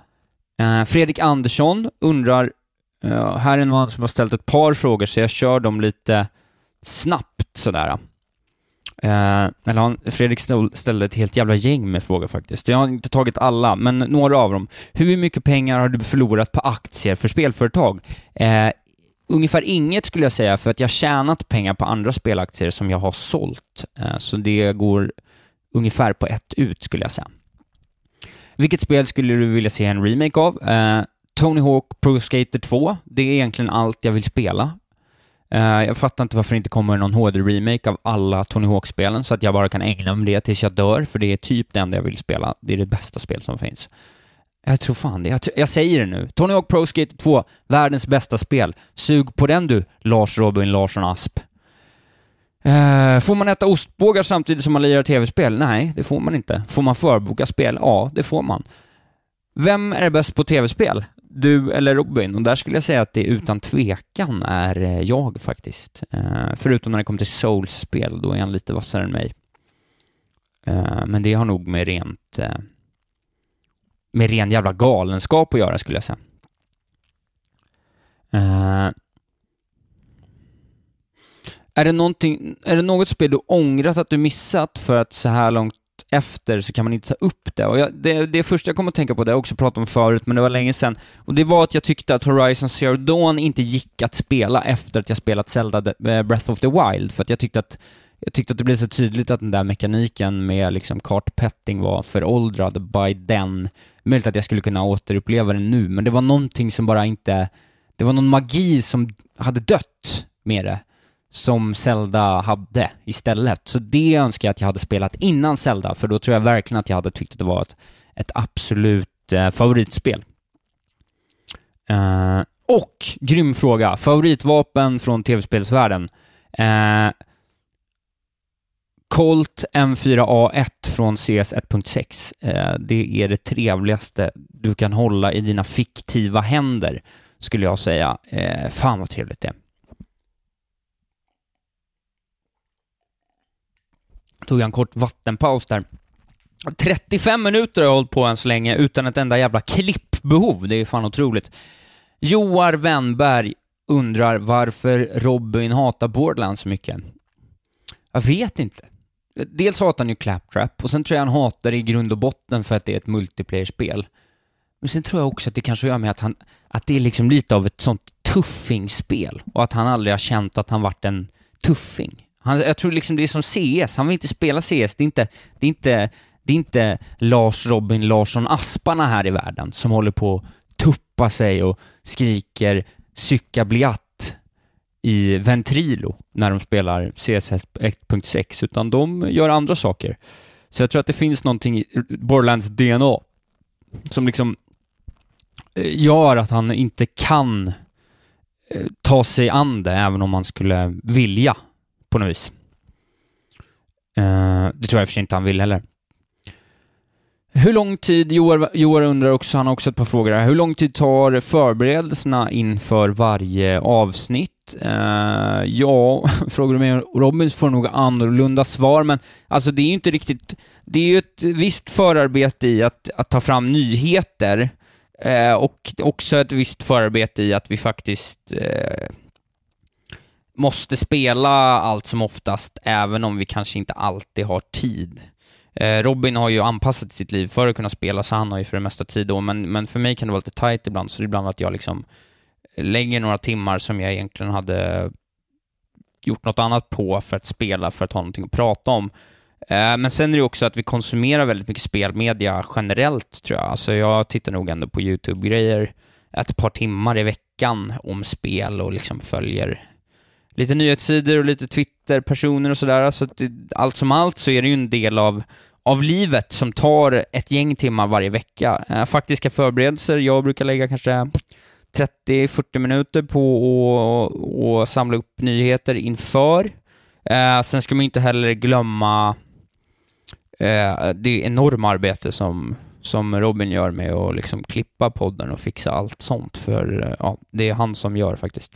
Eh, Fredrik Andersson undrar, Uh, här är en man som har ställt ett par frågor, så jag kör dem lite snabbt sådär. Uh, eller han, Fredrik ställde ett helt jävla gäng med frågor faktiskt. Jag har inte tagit alla, men några av dem. Hur mycket pengar har du förlorat på aktier för spelföretag? Uh, ungefär inget skulle jag säga, för att jag tjänat pengar på andra spelaktier som jag har sålt. Eh, så det går ungefär på ett ut, skulle jag säga. Vilket spel skulle du vilja se en remake av? Tony Hawk Pro Skater 2. Det är egentligen allt jag vill spela. Uh, jag fattar inte varför det inte kommer någon HD-remake av alla Tony Hawk-spelen så att jag bara kan ägna mig det tills jag dör, för det är typ det enda jag vill spela. Det är det bästa spel som finns. Jag tror fan det. Jag, jag säger det nu. Tony Hawk Pro Skater 2, världens bästa spel. Sug på den du, Lars Robin Larsson Asp. Uh, får man äta ostbågar samtidigt som man lirar tv-spel? Nej, det får man inte. Får man förboka spel? Ja, det får man. Vem är bäst på tv-spel? Du eller Robin? Och där skulle jag säga att det utan tvekan är eh, jag faktiskt. Uh, förutom när det kommer till Souls-spel, då är han lite vassare än mig. Uh, men det har nog med rent... med ren jävla galenskap att göra, skulle jag säga. Är det, är det något spel du ångrat att du missat för att så här långt efter så kan man inte ta upp det. Och jag, det, det första jag kom att tänka på, det har jag också pratat om förut, men det var länge sedan, och det var att jag tyckte att Horizon Zero Dawn inte gick att spela efter att jag spelat Zelda eh, Breath of the Wild, för att jag tyckte att jag tyckte att det blev så tydligt att den där mekaniken med liksom kartpetting var föråldrad by den. Möjligt att jag skulle kunna återuppleva den nu, men det var någonting som bara inte... Det var någon magi som hade dött med det som Zelda hade istället. Så det önskar jag att jag hade spelat innan Zelda, för då tror jag verkligen att jag hade tyckt att det var ett, ett absolut eh, favoritspel. Eh, och, grym fråga, favoritvapen från tv-spelsvärlden. Eh, Colt M4A1 från CS 1.6. Eh, det är det trevligaste du kan hålla i dina fiktiva händer, skulle jag säga. Eh, fan vad trevligt det är. Tog jag en kort vattenpaus där. 35 minuter har jag hållit på än så länge utan ett enda jävla klippbehov. Det är fan otroligt. Joar Wennberg undrar varför Robin hatar Borderlands så mycket. Jag vet inte. Dels hatar han ju Claptrap och sen tror jag han hatar det i grund och botten för att det är ett multiplayer-spel. Men sen tror jag också att det kanske gör med att han, att det är liksom lite av ett sånt tuffingspel och att han aldrig har känt att han varit en tuffing. Han, jag tror liksom det är som CS, han vill inte spela CS. Det är inte, det är inte, det är inte Lars Robin Larsson Asparna här i världen som håller på att tuppa sig och skriker Syka bliatt i Ventrilo när de spelar CS 1.6, utan de gör andra saker. Så jag tror att det finns någonting i Borlands DNA som liksom eh, gör att han inte kan eh, ta sig an det, även om han skulle vilja på något vis. Uh, det tror jag i och för sig inte han vill heller. Hur lång tid, Joar, Joar undrar också, han har också ett par frågor här. Hur lång tid tar förberedelserna inför varje avsnitt? Uh, ja, frågar du mig Robin får nog annorlunda svar, men alltså det är ju inte riktigt... Det är ju ett visst förarbete i att, att ta fram nyheter uh, och också ett visst förarbete i att vi faktiskt måste spela allt som oftast, även om vi kanske inte alltid har tid. Eh, Robin har ju anpassat sitt liv för att kunna spela, så han har ju för det mesta tid då, men, men för mig kan det vara lite tight ibland, så det är ibland att jag liksom lägger några timmar som jag egentligen hade gjort något annat på för att spela, för att ha någonting att prata om. Eh, men sen är det också att vi konsumerar väldigt mycket spelmedia generellt, tror jag. Alltså jag tittar nog ändå på YouTube-grejer ett par timmar i veckan om spel och liksom följer lite nyhetssidor och lite Twitter-personer och sådär. Så att det, allt som allt så är det ju en del av, av livet som tar ett gäng timmar varje vecka. Eh, faktiska förberedelser, jag brukar lägga kanske 30-40 minuter på att samla upp nyheter inför. Eh, sen ska man inte heller glömma eh, det enorma arbete som, som Robin gör med att liksom klippa podden och fixa allt sånt, för eh, ja, det är han som gör faktiskt.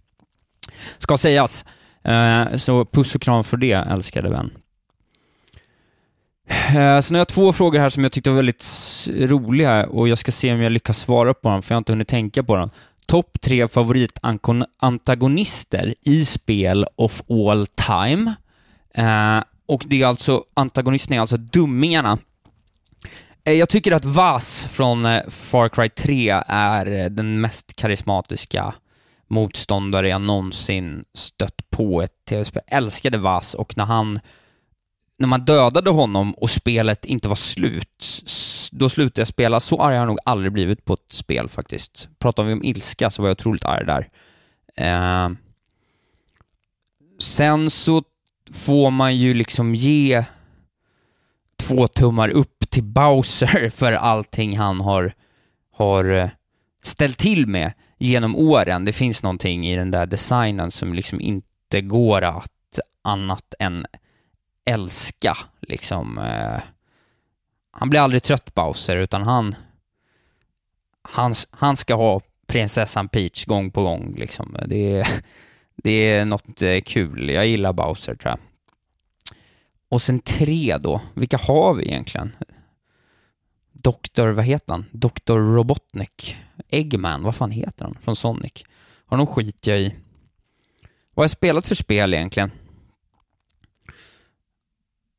Ska sägas. Eh, så puss och kram för det, älskade vän. Sen så nu har jag två frågor här som jag tyckte var väldigt roliga och jag ska se om jag lyckas svara på dem, för jag har inte hunnit tänka på dem. Topp tre favoritantagonister i spel of all time. Eh, och det är alltså, antagonisterna är alltså dummingarna. Jag tycker att Vas från Far Cry 3 är den mest karismatiska motståndare jag någonsin stött på ett tv-spel. Jag älskade Vass och när han när man dödade honom och spelet inte var slut, då slutade jag spela. Så arg har jag nog aldrig blivit på ett spel faktiskt. Pratar vi om ilska så var jag otroligt arg där. Eh, sen så får man ju liksom ge två tummar upp till Bowser för allting han har, har eh, ställt till med genom åren. Det finns någonting i den där designen som liksom inte går att annat än älska, liksom. Eh, han blir aldrig trött, Bowser, utan han, han, han ska ha prinsessan Peach gång på gång, liksom. Det är, det är något eh, kul. Jag gillar Bowser, tror jag. Och sen tre då, vilka har vi egentligen? Doktor, vad heter han? Doktor Robotnik. Eggman, vad fan heter han? Från Sonic. Har någon skit jag i. Vad har jag spelat för spel egentligen?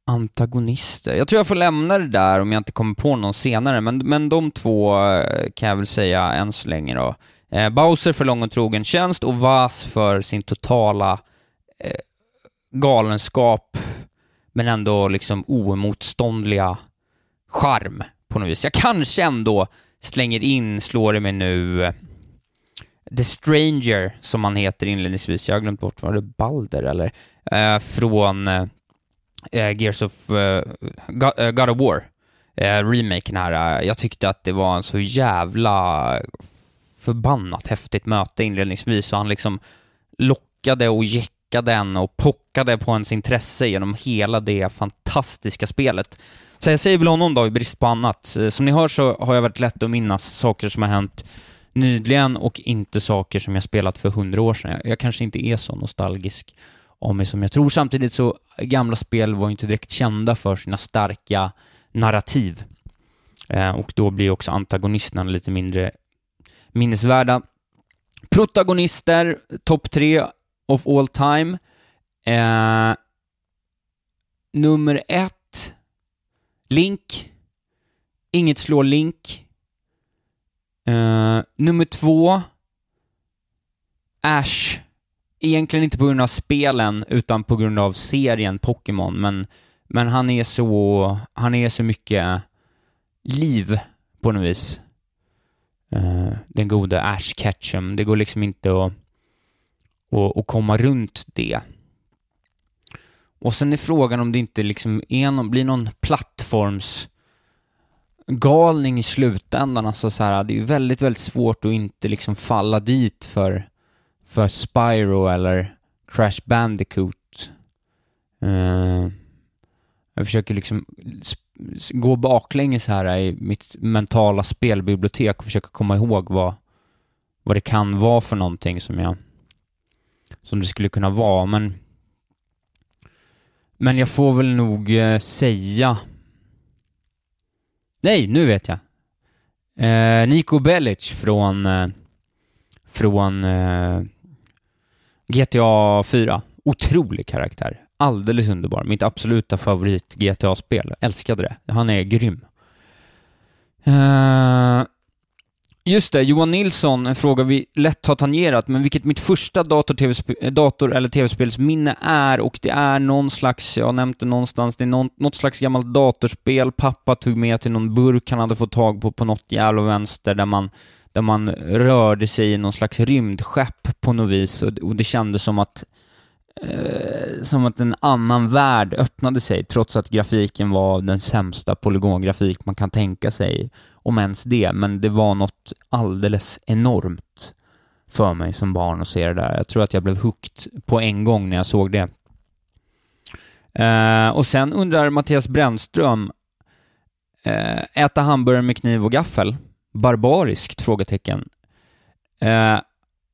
Antagonister. Jag tror jag får lämna det där om jag inte kommer på någon senare, men, men de två eh, kan jag väl säga än så länge då. Eh, Bowser för lång och trogen tjänst och Vas för sin totala eh, galenskap, men ändå liksom oemotståndliga charm på något vis. Jag kanske ändå slänger in, slår det mig nu, The Stranger, som han heter inledningsvis. Jag har glömt bort, var det Balder eller? Eh, från eh, eh Gears of eh, eh, God of War, eh, remaken här. Eh, jag tyckte att det var en så jävla förbannat häftigt möte inledningsvis, och han liksom lockade och jäckade den och pockade på ens intresse genom hela det fantastiska spelet. Så jag säger väl honom då, i brist på annat. Eh, som ni hör så har jag varit lätt att minnas saker som har hänt nyligen och inte saker som jag spelat för hundra år sedan. Jag kanske inte är så nostalgisk av mig som jag tror. Samtidigt så, gamla spel var inte direkt kända för sina starka narrativ. Eh, och då blir också antagonisterna lite mindre minnesvärda. Protagonister, topp tre of all time. Eh, nummer ett, Link. Inget slår Link. Eh, nummer två, Ash. Egentligen inte på grund av spelen, utan på grund av serien Pokémon, men, men han är så, han är så mycket liv på något vis. Uh, den gode Ash Ketchum. Det går liksom inte att, och, och komma runt det. Och sen är frågan om det inte liksom är någon, blir någon plattformsgalning i slutändan. Alltså så här, det är ju väldigt, väldigt svårt att inte liksom falla dit för, för Spyro eller Crash Bandicoot. Uh, jag försöker liksom gå baklänges här i mitt mentala spelbibliotek och försöka komma ihåg vad, vad det kan vara för någonting som jag som det skulle kunna vara, men men jag får väl nog eh, säga Nej, nu vet jag. Eh, Niko Bellic från eh, från eh, GTA 4. Otrolig karaktär. Alldeles underbar. Mitt absoluta favorit GTA-spel. Älskade det. Han är grym. Eh, Just det, Johan Nilsson, en fråga vi lätt har tangerat, men vilket mitt första dator, TV dator eller tv-spelsminne är, och det är någon slags, jag har nämnt det någonstans, det är någon, något slags gammalt datorspel. Pappa tog med till någon burk han hade fått tag på på något jävla vänster, där man, där man rörde sig i någon slags rymdskepp på något vis, och, och det kändes som att eh, som att en annan värld öppnade sig, trots att grafiken var den sämsta polygongrafik man kan tänka sig om ens det, men det var något alldeles enormt för mig som barn att se det där. Jag tror att jag blev hooked på en gång när jag såg det. Eh, och sen undrar Mattias Brännström, eh, äta hamburgare med kniv och gaffel? Barbariskt? Frågetecken. Eh,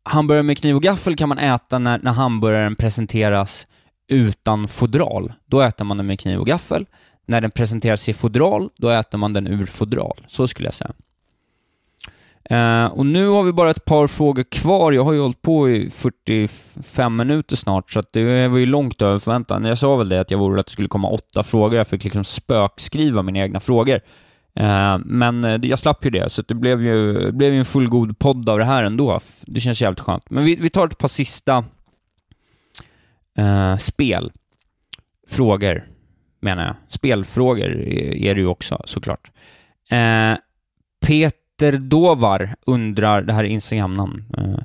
hamburgare med kniv och gaffel kan man äta när, när hamburgaren presenteras utan fodral. Då äter man den med kniv och gaffel när den presenteras i fodral, då äter man den ur fodral. Så skulle jag säga. Uh, och nu har vi bara ett par frågor kvar. Jag har ju hållit på i 45 minuter snart, så att det var ju långt över förväntan. Jag sa väl det, att jag vore att det skulle komma åtta frågor. Jag fick liksom spökskriva mina egna frågor. Uh, men eh, jag slapp ju det, så det blev ju, det blev ju en fullgod podd av det här ändå. Det känns jävligt skönt. Men vi, vi tar ett par sista spel, frågor menar jag. Spelfrågor är det ju också, såklart. Eh, Peter Dovar undrar, det här är Instagram-namn, eh,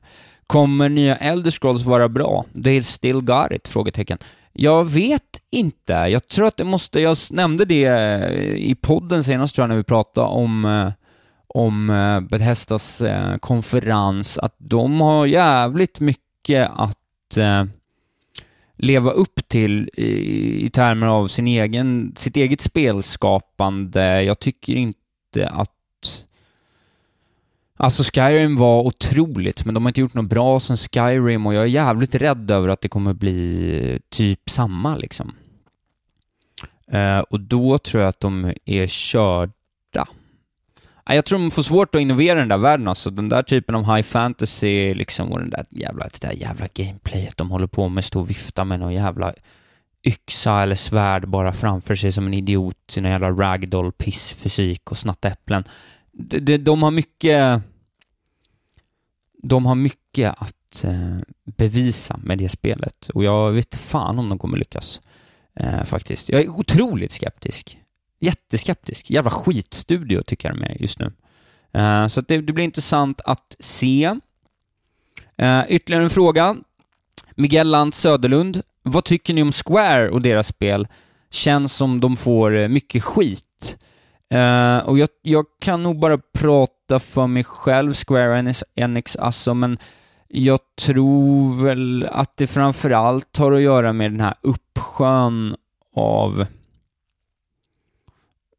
kommer nya Elder Scrolls vara bra? They still got it? Frågetecken. Jag vet inte. Jag tror att det måste, jag nämnde det eh, i podden senast tror jag när vi pratade om eh, om eh, Bethesdas konferens, att de har jävligt mycket att leva upp till i, i termer av sin egen, sitt eget spelskapande. Jag tycker inte att Alltså Skyrim var otroligt, men de har inte gjort något bra sen Skyrim och jag är jävligt rädd över att det kommer bli typ samma liksom. Eh, och då tror jag att de är körda. Jag tror de får svårt att innovera den där världen alltså. Den där typen av high fantasy liksom och den där jävla, det där jävla gameplayet de håller på med, stå och vifta med någon jävla yxa eller svärd bara framför sig som en idiot, sina jävla ragdoll pissfysik och snatta äpplen. De, de, de har mycket de har mycket att eh, bevisa med det spelet och jag vet fan om de kommer lyckas. Eh, faktiskt. Jag är otroligt skeptisk jätteskeptisk. Jävla skitstudio tycker jag de är just nu. Uh, så det, det, blir intressant att se. Uh, ytterligare en fråga. Miguel Lantz Söderlund. Vad tycker ni om Square och deras spel? Känns som de får eh, mycket skit. Uh, och jag, jag, kan nog bara prata för mig själv, Square Enix, Enix alltså, men jag tror väl att det framförallt har att göra med den här uppsjön av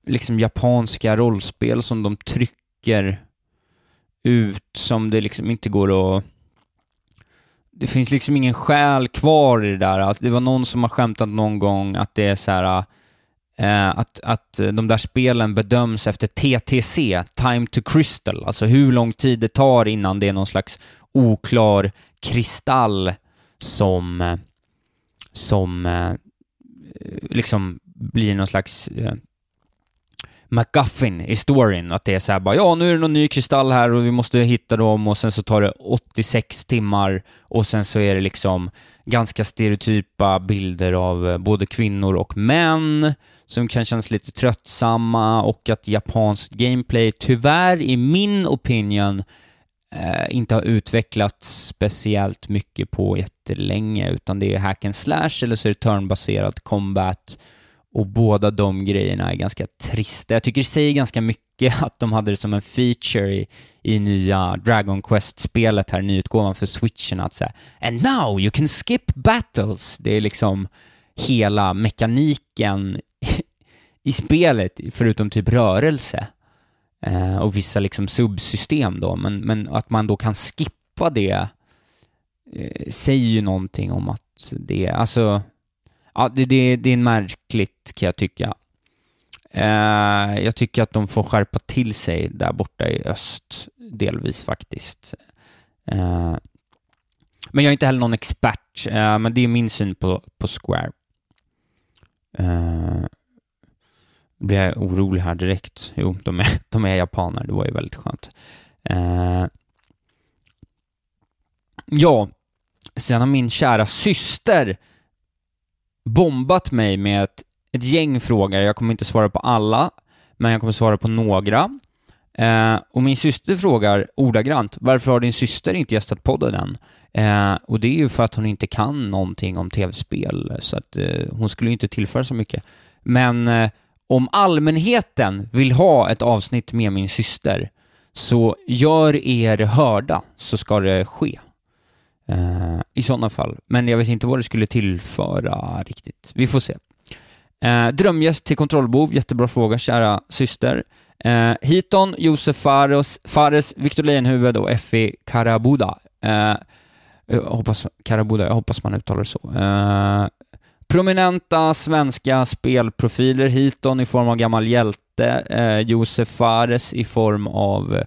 liksom japanska rollspel som de trycker ut som det liksom inte går att... Det finns liksom ingen själ kvar i det där. Alltså, det var någon som har skämtat någon gång att det är så här eh, att, att de där spelen bedöms efter TTC, Time to Crystal, alltså hur lång tid det tar innan det är någon slags oklar kristall som, eh, som eh, liksom blir någon slags eh, McGuffin i storyn, att det är så här bara ja, nu är det någon ny kristall här och vi måste hitta dem. Och sen så tar det 86 timmar och sen så är det liksom ganska stereotypa bilder av eh, både kvinnor och män som kan kännas lite tröttsamma och att japanskt gameplay tyvärr, i min opinion, eh, inte har utvecklats speciellt mycket på jättelänge, utan det är hack and slash eller så är det turnbaserad combat och båda de grejerna är ganska trista. Jag tycker det säger ganska mycket att de hade det som en feature i, i nya Dragon Quest-spelet här, nyutgåvan för switchen, att säga And now you can skip battles. Det är liksom hela mekaniken i spelet, förutom typ rörelse eh, och vissa liksom subsystem då, men, men att man då kan skippa det eh, säger ju någonting om att det, alltså ja, det, det, det är märkligt kan jag tycka. Eh, jag tycker att de får skärpa till sig där borta i öst, delvis faktiskt. Eh, men jag är inte heller någon expert, eh, men det är min syn på, på Square. Eh, blir jag orolig här direkt. Jo, de är, de är japaner, det var ju väldigt skönt. Eh, ja, sen har min kära syster bombat mig med ett, ett gäng frågor. Jag kommer inte svara på alla, men jag kommer svara på några. Eh, och min syster frågar ordagrant, varför har din syster inte gästat podden än? Eh, och det är ju för att hon inte kan någonting om tv-spel, så att eh, hon skulle ju inte tillföra så mycket. Men eh, om allmänheten vill ha ett avsnitt med min syster, så gör er hörda så ska det ske. Eh, I sådana fall. Men jag vet inte vad det skulle tillföra riktigt. Vi får se. Eh, drömgäst till kontrollbov, jättebra fråga, kära syster. Eh, Hiton, Josef Fares, Fares Victor Leijonhufvud och Effie Karabuda. Eh, jag hoppas, Karabuda, jag hoppas man uttalar det så. Eh, prominenta svenska spelprofiler, Hiton i form av gammal hjälte, eh, Josef Fares i form av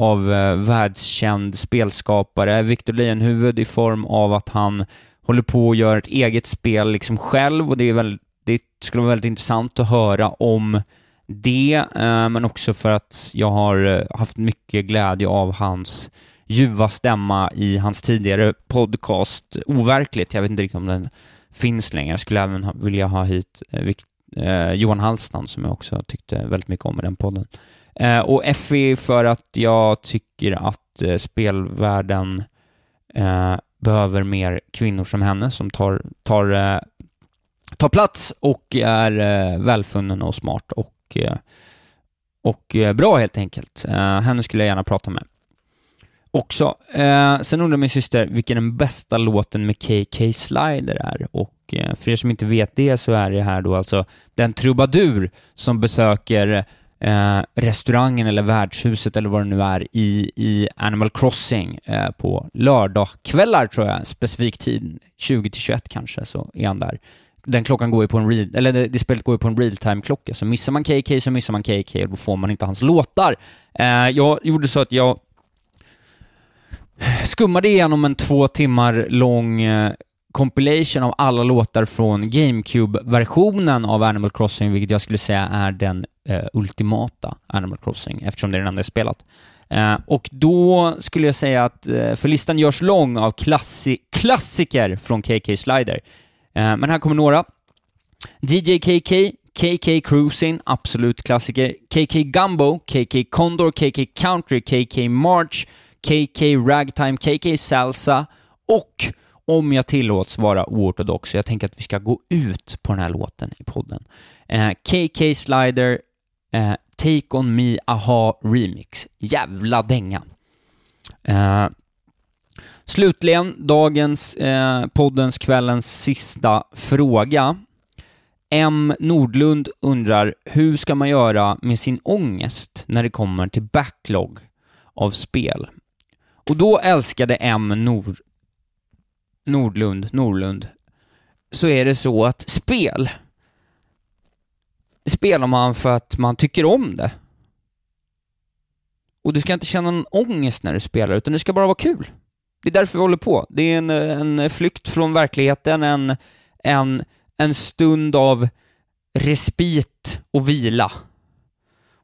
av eh, världskänd spelskapare, Victor Leijonhufvud i form av att han håller på och gör ett eget spel liksom själv och det är väldigt, det skulle vara väldigt intressant att höra om det, eh, men också för att jag har eh, haft mycket glädje av hans ljuva stämma i hans tidigare podcast Overkligt. Jag vet inte riktigt om den finns längre. Jag skulle även ha, vilja ha hit eh, eh Johan Hallstam som jag också tyckte väldigt mycket om i den podden. Eh, och Effie för att jag tycker att eh, spelvärlden eh, behöver mer kvinnor som henne som tar, tar, eh, tar plats och är eh, välfunnen och smart och, eh, och eh, bra helt enkelt. Eh, henne skulle jag gärna prata med. Också. Eh, sen undrar min syster vilken den bästa låten med KK Slider är och för er som inte vet det så är det här då alltså den trubadur som besöker eh, restaurangen eller värdshuset eller vad det nu är i, i Animal Crossing eh, på lördagskvällar tror jag, specifik tid, 20 till 21 kanske, så är han där. Den klockan går ju på en real, eller det, det spelet går ju på en realtime-klocka, så missar man KK så missar man KK och då får man inte hans låtar. Eh, jag gjorde så att jag skummade igenom en två timmar lång eh, compilation av alla låtar från GameCube-versionen av Animal Crossing, vilket jag skulle säga är den eh, ultimata Animal Crossing, eftersom det är den enda jag spelat. Eh, och då skulle jag säga att, eh, för listan görs lång av klassi klassiker från KK Slider. Eh, men här kommer några. DJ KK, KK Cruising, absolut klassiker. KK Gumbo, KK Condor, KK Country, KK March, KK Ragtime, KK Salsa och om jag tillåts vara oortodox, jag tänker att vi ska gå ut på den här låten i podden. Eh, KK Slider, eh, Take On Me Aha Remix. Jävla dänga. Eh, slutligen, dagens, eh, poddens, kvällens sista fråga. M. Nordlund undrar, hur ska man göra med sin ångest när det kommer till backlog av spel? Och då älskade M. Nord Nordlund, Nordlund, så är det så att spel spelar man för att man tycker om det. Och du ska inte känna någon ångest när du spelar, utan det ska bara vara kul. Det är därför vi håller på. Det är en, en flykt från verkligheten, en, en, en stund av respit och vila.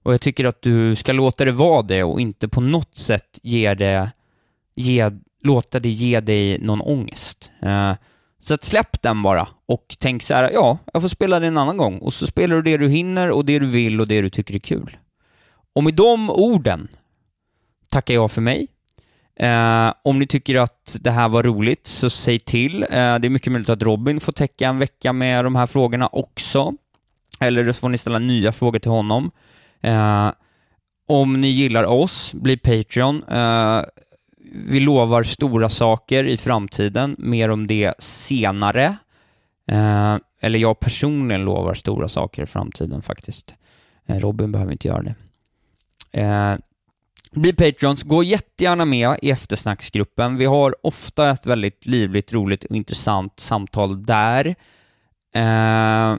Och jag tycker att du ska låta det vara det och inte på något sätt ge det, ge, låta det ge dig någon ångest. Eh, så att släpp den bara och tänk så här, ja, jag får spela det en annan gång. Och så spelar du det du hinner och det du vill och det du tycker är kul. Och med de orden tackar jag för mig. Eh, om ni tycker att det här var roligt så säg till. Eh, det är mycket möjligt att Robin får täcka en vecka med de här frågorna också. Eller så får ni ställa nya frågor till honom. Eh, om ni gillar oss, bli Patreon eh, vi lovar stora saker i framtiden, mer om det senare. Eh, eller jag personligen lovar stora saker i framtiden faktiskt. Eh, Robin behöver inte göra det. Eh, bli Patrons, gå jättegärna med i eftersnacksgruppen. Vi har ofta ett väldigt livligt, roligt och intressant samtal där. Eh,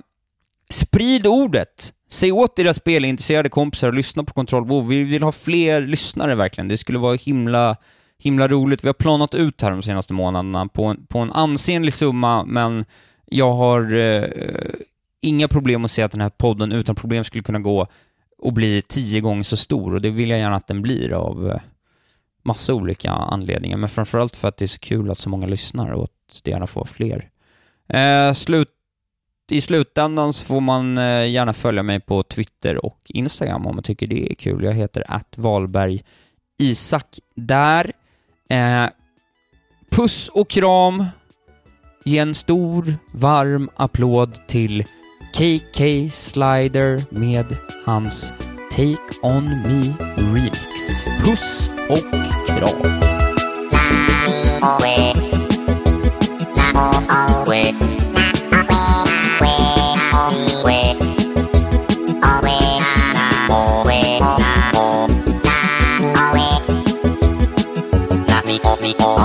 sprid ordet! Säg åt era spelintresserade kompisar att lyssna på Kontrollbov. Vi vill ha fler lyssnare verkligen. Det skulle vara himla himla roligt. Vi har planat ut här de senaste månaderna på en, på en ansenlig summa, men jag har eh, inga problem att se att den här podden utan problem skulle kunna gå och bli tio gånger så stor och det vill jag gärna att den blir av, eh, massa olika anledningar, men framförallt för att det är så kul att så många lyssnar och att det gärna får fler. Eh, slut, I slutändan så får man eh, gärna följa mig på Twitter och Instagram om man tycker det är kul. Jag heter att Valberg Isak där. Eh, puss och kram. Ge en stor, varm applåd till KK Slider med hans Take On Me Remix. Puss och kram. all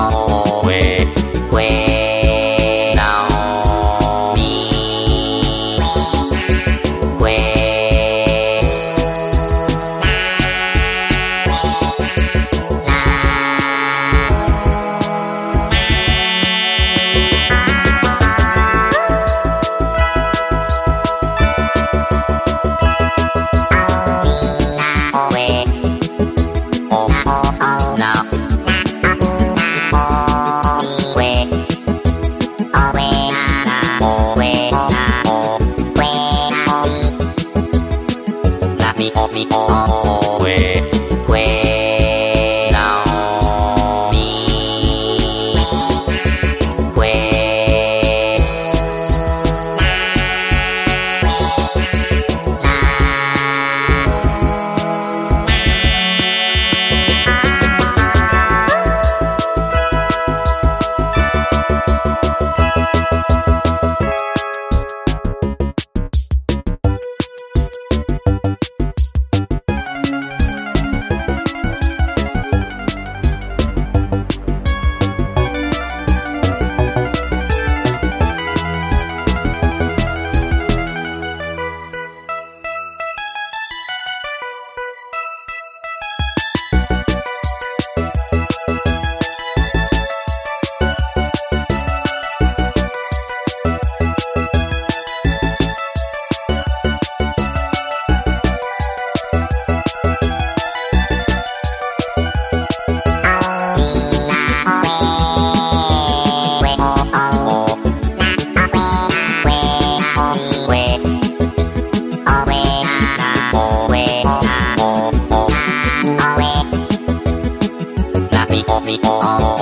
Om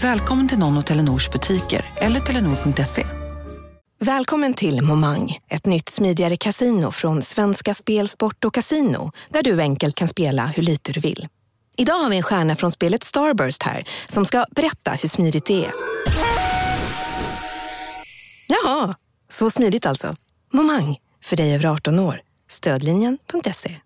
Välkommen till någon av Telenors butiker eller telenor.se. Välkommen till Momang, ett nytt smidigare casino från Svenska Spel, Sport och Casino där du enkelt kan spela hur lite du vill. Idag har vi en stjärna från spelet Starburst här som ska berätta hur smidigt det är. Jaha, så smidigt alltså. Momang, för dig över 18 år. Stödlinjen.se.